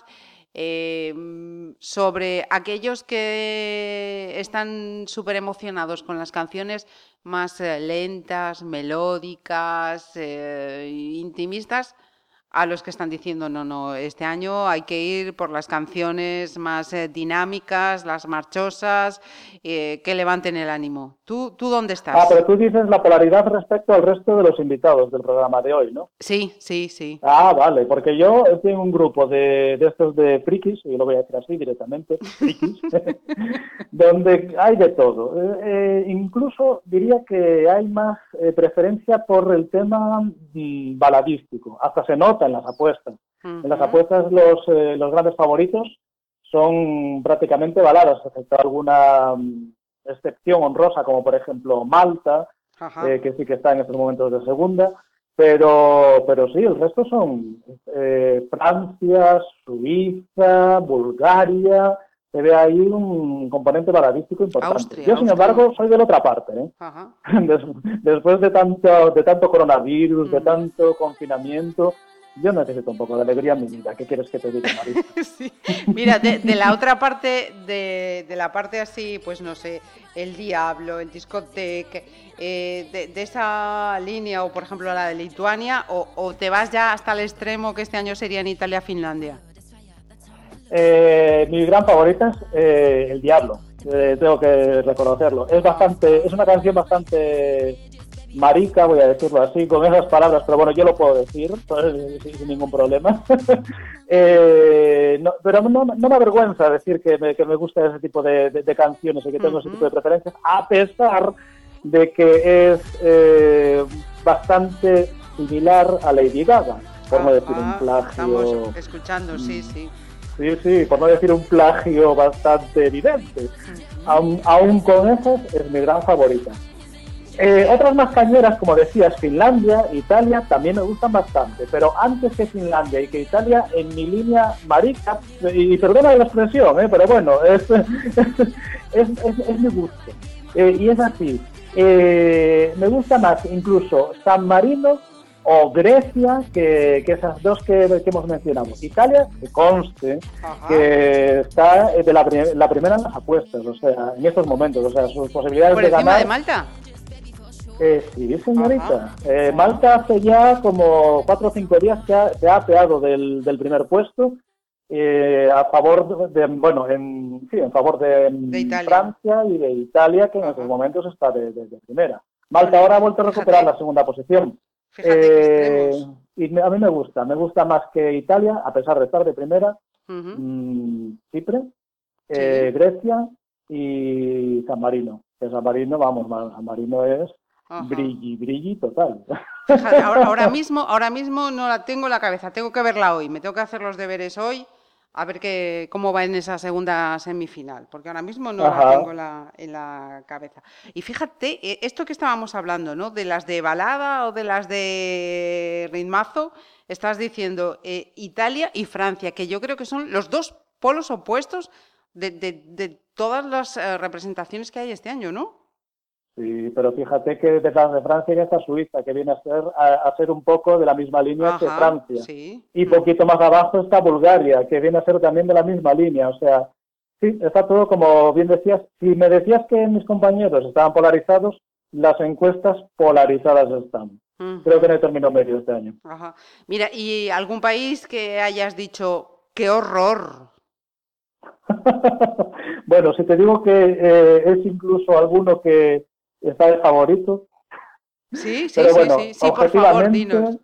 mm, sobre aquellos que están súper emocionados con las canciones más eh, lentas, melódicas, eh, intimistas, a los que están diciendo, no, no, este año hay que ir por las canciones más eh, dinámicas, las marchosas, eh, que levanten el ánimo. ¿Tú, ¿Tú dónde estás? Ah, pero tú dices la polaridad respecto al resto de los invitados del programa de hoy, ¿no? Sí, sí, sí. Ah, vale, porque yo tengo un grupo de, de estos de frikis, y lo voy a decir así directamente, frikis, donde hay de todo. Eh, incluso diría que hay más preferencia por el tema mm, baladístico, hasta se nota en las apuestas. En las apuestas los, eh, los grandes favoritos son prácticamente baladas, excepto alguna mm, excepción honrosa, como por ejemplo Malta, eh, que sí que está en estos momentos de segunda, pero, pero sí, el resto son eh, Francia, Suiza, Bulgaria, se ve ahí un componente baladístico importante. Austria, Yo, sin embargo, soy de la otra parte, ¿eh? Des- Después de tanto, de tanto coronavirus, de tanto confinamiento, yo necesito un poco de alegría en mi vida. ¿Qué quieres que te diga, Marisa? Sí. Mira, de, de la otra parte, de, de la parte así, pues no sé, el Diablo, el discoteque, eh, de, de esa línea, o por ejemplo la de Lituania, o, o te vas ya hasta el extremo que este año sería en Italia-Finlandia. Eh, mi gran favorita es eh, El Diablo, eh, tengo que reconocerlo. Es bastante, es una canción bastante marica, voy a decirlo así, con esas palabras, pero bueno, yo lo puedo decir sin, ningún problema. Eh, no, pero no, no me avergüenza decir que me, que me gusta ese tipo de, de- de canciones y que tengo ese tipo de preferencias, a pesar de que es eh, bastante similar a Lady Gaga, por no decir un Ah, plagio. Estamos escuchando, sí, sí. Sí, sí, por no decir un plagio bastante evidente. Aún, aún con esas es mi gran favorita. Eh, otras más cañeras, como decías, Finlandia, Italia, también me gustan bastante. Pero antes que Finlandia y que Italia, en mi línea marica, y perdona la expresión, eh, pero bueno, es, es, es- es mi gusto. Eh, y es así. Eh, me gusta más incluso San Marino o Grecia que, que esas dos que, que hemos mencionado. Italia, que conste, Ajá. que está eh, de la, la primera en las apuestas, o sea, en estos momentos, o sea, sus posibilidades ¿Por de encima ganar. de Malta? Eh, sí, señorita. Eh, Malta hace ya como cuatro o cinco días que ha- se ha apeado del, del primer puesto eh, a favor de, bueno, en, sí, en favor de, De Italia. Francia y de Italia, que en estos momentos está de, de- de primera. Malta ahora ha vuelto a recuperar Fíjate. la segunda posición. Eh, y me- a mí me gusta, me gusta más que Italia, a pesar de estar de primera, mm, Chipre, eh, Grecia y San Marino. Que San Marino, vamos, San Marino es Ajá. brilli, brilli total. Fíjate, ahora, ahora mismo, ahora mismo no la tengo en la cabeza, tengo que verla hoy, me tengo que hacer los deberes hoy, a ver qué, cómo va en esa segunda semifinal, porque ahora mismo no la tengo en la, en la cabeza. Y fíjate, eh, esto que estábamos hablando, ¿no? De las de balada o de las de ritmazo, estás diciendo eh, Italia y Francia, que yo creo que son los dos polos opuestos de, de- de todas las eh, representaciones que hay este año, ¿no? Sí, pero fíjate que detrás de Francia ya está Suiza, que viene a ser, a, a ser un poco de la misma línea que Francia. sí. Y Mm. poquito más abajo está Bulgaria, que viene a ser también de la misma línea. O sea, sí, está todo como bien decías. Si me decías que mis compañeros estaban polarizados, las encuestas polarizadas están. Creo que no hay término medio este año. Ajá. Mira, ¿y algún país que hayas dicho, qué horror? bueno, si te digo que eh, es incluso alguno que está de favorito, Sí, sí, pero sí, bueno, sí, sí, por favor, dinos.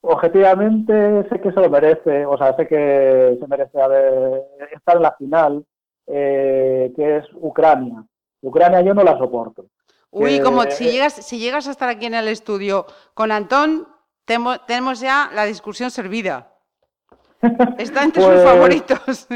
objetivamente, sé que se lo merece, o sea, sé que se merece haber, estar en la final, eh, que es Ucrania. Ucrania yo no la soporto. Uy, que- como si llegas, si llegas a estar aquí en el estudio con Antón, temo- tenemos ya la discusión servida. Está entre sus Pues- favoritos.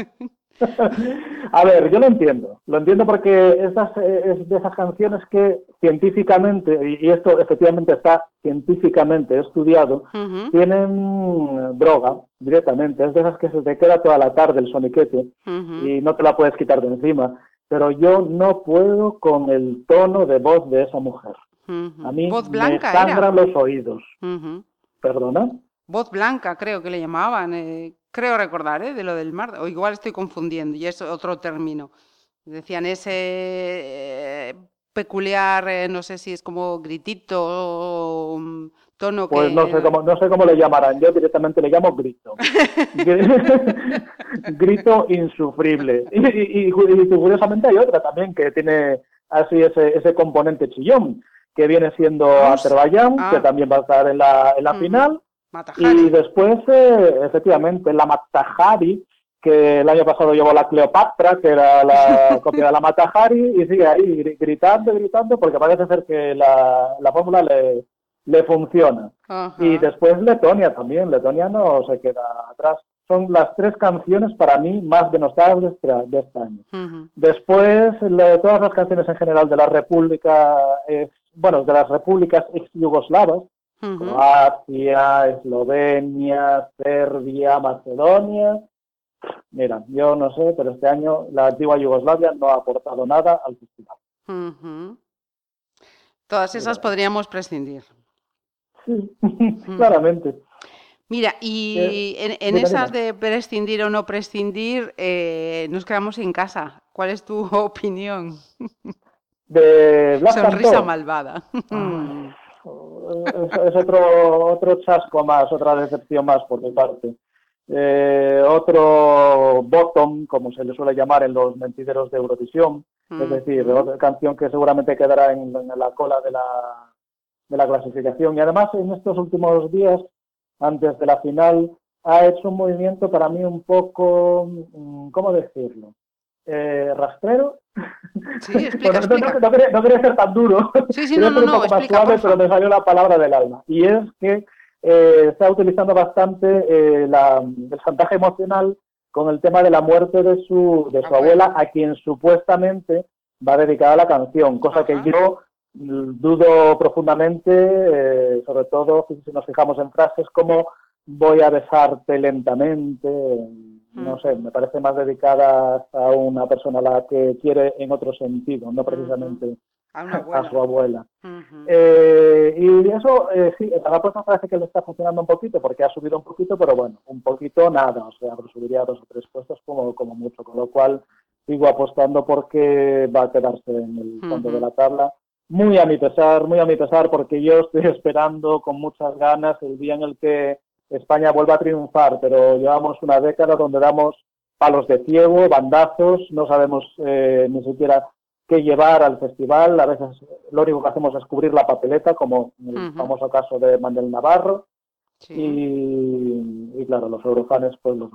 A ver, yo lo entiendo, lo entiendo porque estas, eh, es de esas canciones que científicamente, y esto efectivamente está científicamente estudiado, tienen droga directamente, es de esas que se te queda toda la tarde el soniquete y no te la puedes quitar de encima, pero yo no puedo con el tono de voz de esa mujer. A mí Voz me sangran los oídos. ¿Perdona? Voz blanca, creo que le llamaban. eh, creo recordar, ¿eh? de lo del mar, o igual estoy confundiendo y es otro término. Decían ese eh, peculiar, eh, no sé si es como gritito o un tono Pues que... no sé cómo, no sé cómo le llamarán, yo directamente le llamo grito. grito insufrible. Y, y- y cu- y curiosamente hay otra también que tiene así ese, ese componente chillón, que viene siendo. Azerbaiyán, Ah. que también va a estar en la, en la final. Matajari. Y después, eh, efectivamente, la Matahari, que el año pasado llevó la Cleopatra, que era la copia de la Matahari, y sigue ahí gri- gritando, gritando, porque parece ser que la, la fórmula le, le funciona. Ajá. Y después Letonia también, Letonia no se queda atrás. Son las tres canciones para mí más denostadas de este, de este año. Ujú. Después, la- todas las canciones en general de la República, ex- bueno, de las repúblicas Croacia, Eslovenia, Serbia, Macedonia. Mira, yo no sé, pero este año la antigua Yugoslavia no ha aportado nada al festival. Ujú. Todas esas podríamos prescindir. Sí, claramente. Mira, y Eh, en, en esas de prescindir o no prescindir, eh, nos quedamos sin casa. ¿Cuál es tu opinión? De Sonrisa malvada. Es, es otro, otro chasco más, otra decepción más por mi parte. Eh, otro bottom, como se le suele llamar en los mentideros de Eurovisión, es decir, otra canción que seguramente quedará en, en la cola de la, de la clasificación. Y además, en estos últimos días, antes de la final, ha hecho un movimiento para mí un poco, mm, ¿cómo decirlo? Eh, rastrero. Sí, explica, Bueno, no- no- explica. no quería- no quería ser tan duro. Sí, sí, no, no, no, explica, suave, pero me salió la palabra del alma. Y es que eh, está utilizando bastante eh, la- el chantaje emocional con el tema de la muerte de su, de su Abuela. a quien supuestamente va dedicada la canción, cosa que yo mm, dudo profundamente, eh, sobre todo si nos fijamos en frases como voy a besarte lentamente, no sé, me parece más dedicada a una persona a la que quiere en otro sentido, no precisamente A una a abuela. su abuela. Eh, y eso, eh, sí, a la puesta parece que le está funcionando un poquito porque ha subido un poquito, pero bueno, un poquito nada, o sea, subiría dos o tres puestos como, como mucho, con lo cual sigo apostando porque va a quedarse en el fondo de la tabla. Muy a mi pesar, muy a mi pesar, porque yo estoy esperando con muchas ganas el día en el que España vuelva a triunfar, pero llevamos una década donde damos palos de ciego, bandazos, no sabemos eh, ni siquiera qué llevar al festival, a veces lo único que hacemos es cubrir la papeleta, como en el famoso caso de Mandel Navarro, Sí. y, y claro, los eurofanes pues los...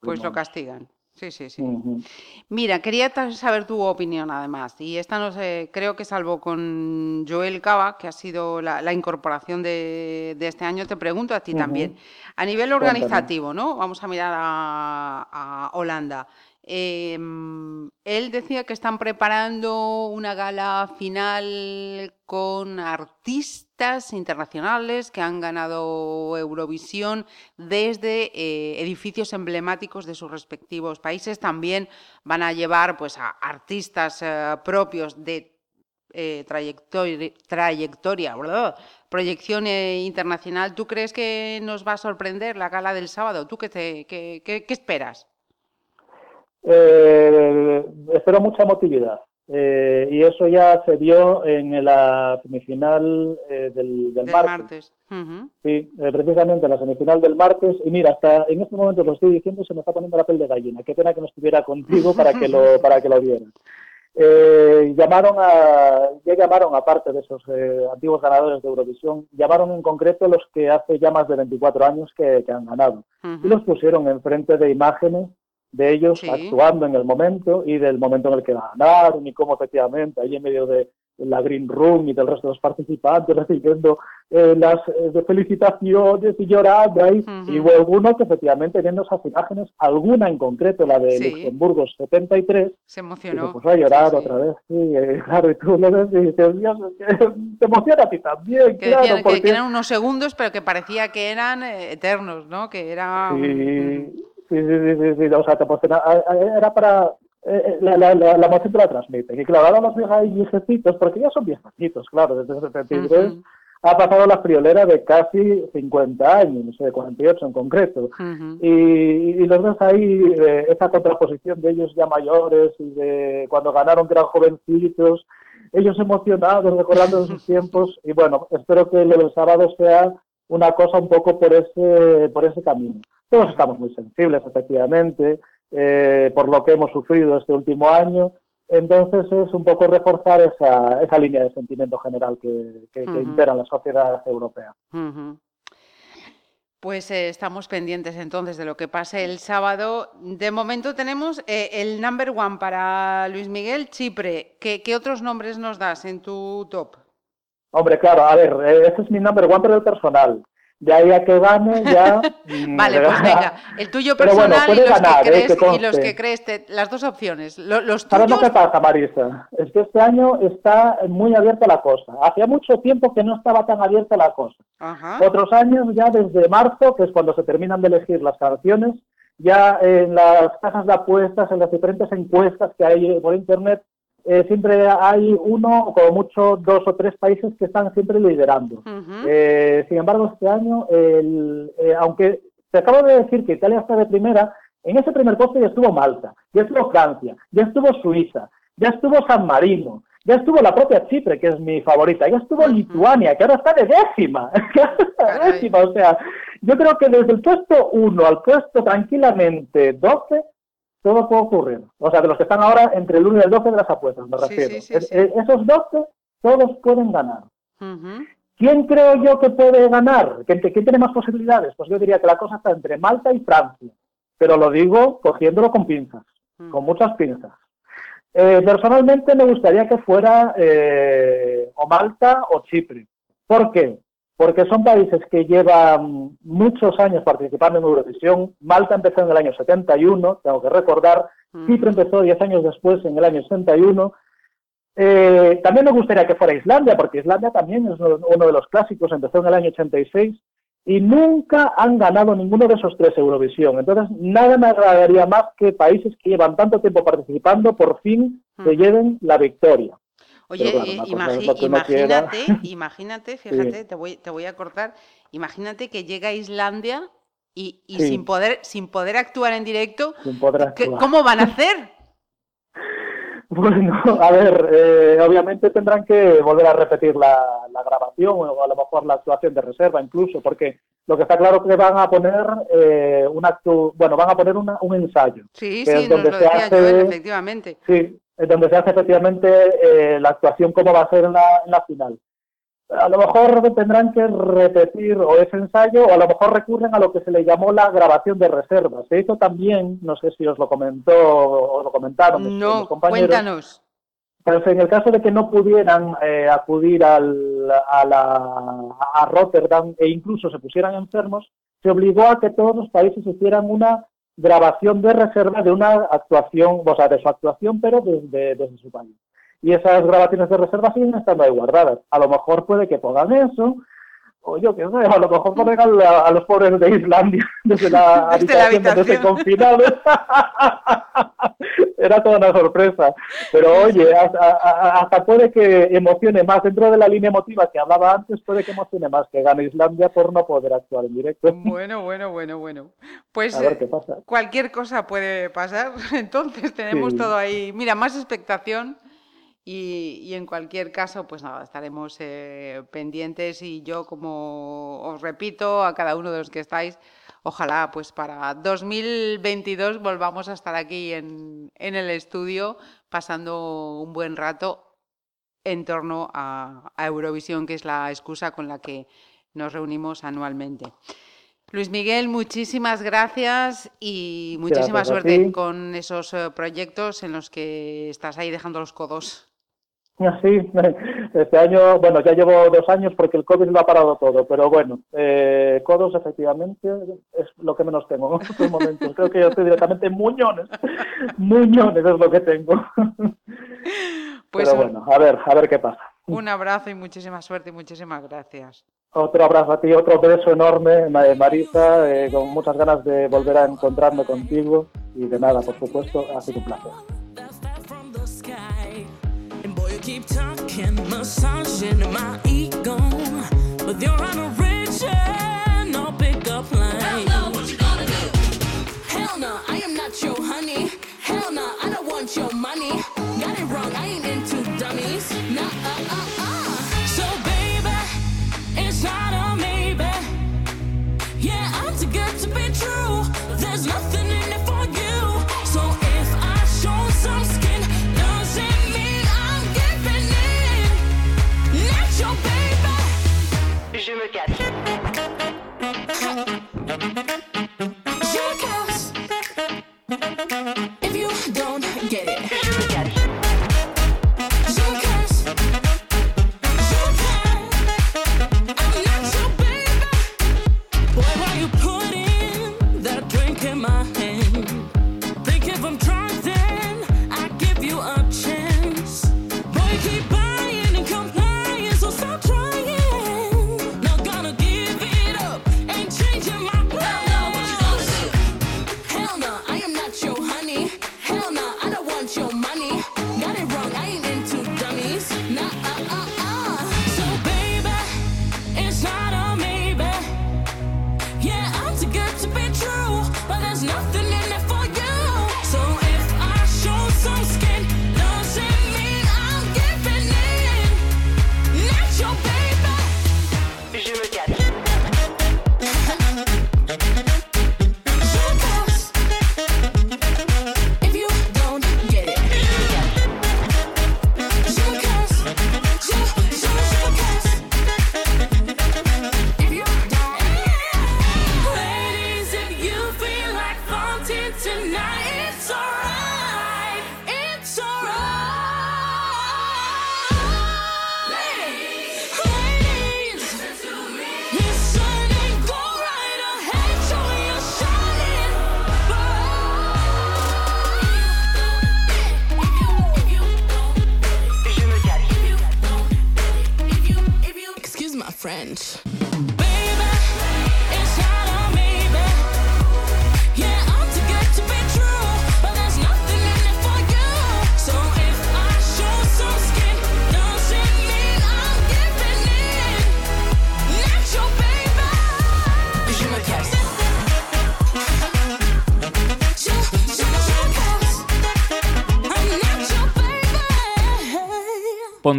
Pues lo castigan. Sí, sí, sí. Mira, quería saber tu opinión además, y esta no sé, creo que salvo con Joel Cava, que ha sido la, la incorporación de, de este año, te pregunto a ti también. A nivel Cuéntame. organizativo, ¿no? Vamos a mirar a, a Holanda. Eh, él decía que están preparando una gala final con artistas internacionales que han ganado Eurovisión desde eh, edificios emblemáticos de sus respectivos países. También van a llevar pues, a artistas eh, propios de eh, trayectoria, proyección internacional. ¿Tú crees que nos va a sorprender la gala del sábado? ¿Tú qué, te, qué- qué esperas? Eh, espero mucha emotividad. Eh, y eso ya se vio en la semifinal eh, del, del Del martes. martes. Sí, eh, precisamente en la semifinal del martes. Y mira, hasta en este momento lo estoy diciendo se me está poniendo la piel de gallina. Qué pena que no estuviera contigo para que lo, para que lo vieran. Eh, llamaron a, ya llamaron, aparte de esos eh, antiguos ganadores de Eurovisión, llamaron en concreto los que hace ya más de 24 años que, que han ganado. Y los pusieron enfrente de imágenes de ellos Sí. actuando en el momento y del momento en el que ganaron y cómo efectivamente ahí en medio de la Green Room y del resto de los participantes recibiendo eh, las eh, felicitaciones y llorando ahí Ujú. y hubo alguno que efectivamente viendo esas imágenes, alguna en concreto, la de Sí. Luxemburgo 73, Se y emocionó. se puso a llorar Sí, otra vez, sí, eh, claro, y tú lo ves y dices, Dios, te emociona a ti también, Que claro, decían que- porque... que eran unos segundos, pero que parecía que eran eh, eternos, ¿no? Que era... Sí, mm, sí, sí, sí, sí, o sea, te a- Era para. eh, eh, La, la, la, la emoción te la transmite. Y claro, ahora los viejecitos, porque ya son viejecitos, claro, desde el 73, Ujú. ha pasado la friolera de casi 50 años, no sé, de 48 en concreto. Y los ves ahí, eh, esa contraposición de ellos ya mayores y de cuando ganaron que eran jovencitos, ellos emocionados, recordando sus tiempos. Y bueno, espero que lo del sábado sea una cosa un poco por ese, por ese camino. Todos estamos muy sensibles, efectivamente, eh, por lo que hemos sufrido este último año. Entonces es un poco reforzar esa, esa línea de sentimiento general que, que, impera en la sociedad europea. Pues eh, estamos pendientes entonces de lo que pase el sábado. De momento tenemos eh, el number one para Luis Miguel Chipre. ¿Qué, qué otros nombres nos das en tu top? Hombre, claro, a ver, eh, este es mi number one, pero el personal. De ahí a que gane ya... mm, Vale, pues venga, el tuyo Pero bueno, personal y, los ganar, que eh, crees, que y los que crees, te- las dos opciones. Lo- los ¿Sabes lo tuyos, que pasa, Marisa? Es que este año está muy abierta la cosa. Hacía mucho tiempo que no estaba tan abierta la cosa. Ajá. Otros años, ya desde marzo, que es cuando se terminan de elegir las canciones, ya en las casas de apuestas, en las diferentes encuestas que hay por internet, eh, siempre hay uno, o como mucho dos o tres países que están siempre liderando. Ujú. Eh, sin embargo, este año, el- eh, aunque te acabo de decir que Italia está de primera, en ese primer puesto ya estuvo Malta, ya estuvo Francia, ya estuvo Suiza, ya estuvo San Marino, ya estuvo la propia Chipre, que es mi favorita, ya estuvo Ujú. Lituania, que ahora está de décima, décima, o sea, yo creo que desde el puesto 1 al puesto tranquilamente 12, todo puede ocurrir. O sea, de los que están ahora entre el 1 y el 12 de las apuestas, me Sí, refiero. sí, sí, sí. eh, Esos 12, todos pueden ganar. ¿Quién creo yo que puede ganar? ¿Quién, quién tiene más posibilidades? Pues yo diría que la cosa está entre Malta y Francia. Pero lo digo cogiéndolo con pinzas, con muchas pinzas. Eh, personalmente me gustaría que fuera eh, o Malta o Chipre. ¿Por qué? Porque son países que llevan muchos años participando en Eurovisión. Malta empezó en el año 71, tengo que recordar. Ujú. Chipre empezó 10 años después, en el año 61. Eh, también me gustaría que fuera Islandia, porque Islandia también es uno de los clásicos, empezó en el año 86 y nunca han ganado ninguno de esos tres Eurovisión. Entonces, nada me agradaría más que países que llevan tanto tiempo participando por fin se Ujú. lleven la victoria. Oye, eh, una imagi- imagínate, imagínate, fíjate, te, voy, te voy a cortar, imagínate que llega a Islandia y, y Sí. sin, poder, sin poder actuar en directo, Sin poder ¿qué- actuar. ¿cómo van a hacer? Bueno, a ver, eh, obviamente tendrán que volver a repetir la, la grabación o a lo mejor la actuación de reserva incluso, porque lo que está claro es que van a poner eh, un acto, bueno, van a poner una- un ensayo. Sí, que sí, es nos donde lo se decía hace- Joel, efectivamente. Sí, donde se hace efectivamente eh, la actuación como va a ser en la, en la final. A lo mejor tendrán que repetir o ese ensayo o a lo mejor recurren a lo que se le llamó la grabación de reserva. Se hizo también, no sé si os lo comentó o lo comentaron No, mis compañeros. cuéntanos. Pues en el caso de que no pudieran eh, acudir al, a, la, a Rotterdam e incluso se pusieran enfermos, se obligó a que todos los países hicieran una grabación de reserva de una actuación, o sea, de su actuación, pero desde, su país. Y esas grabaciones de reserva siguen estando ahí guardadas. A lo mejor puede que pongan eso, o yo qué sé, a lo mejor ponen a, a los pobres de Islandia desde la Desde habitación habitación. confinados. Era toda una sorpresa. Pero oye, hasta, hasta puede que emocione más dentro de la línea emotiva que hablaba antes, puede que emocione más que gane Islandia por no poder actuar en directo. Bueno, bueno, bueno, bueno. Pues A ver eh, qué pasa. cualquier cosa puede pasar, entonces tenemos Sí. todo ahí. Mira, más expectación y, y en cualquier caso, pues nada, estaremos eh, pendientes y yo, como os repito a cada uno de los que estáis, ojalá pues para 2022 volvamos a estar aquí en, en el estudio pasando un buen rato en torno a, a Eurovisión, que es la excusa con la que nos reunimos anualmente. Luis Miguel, muchísimas gracias y muchísima Gracias suerte con esos eh, proyectos en los que estás ahí dejando los codos. Sí, este año, bueno, ya llevo dos años porque el COVID lo ha parado todo, pero bueno, eh, codos efectivamente es lo que menos tengo en estos momentos. Creo que yo estoy directamente en muñones. Muñones es lo que tengo. Pues pero bueno, a ver, a ver qué pasa. un abrazo y muchísima suerte y muchísimas gracias. Otro abrazo a ti, otro beso enorme, Ma- Marisa, eh, con muchas ganas de volver a encontrarme contigo y de nada, por supuesto, ha sido un placer. keep talking, massaging my ego with your unoriginal pickup line. Hell no, what you gonna do? Hell no, I am not your honey. Hell no, I don't want your money. Got it wrong, I ain't into dummies. Nah, uh, uh, uh. So, baby, it's not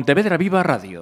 Pontevedra Viva Radio.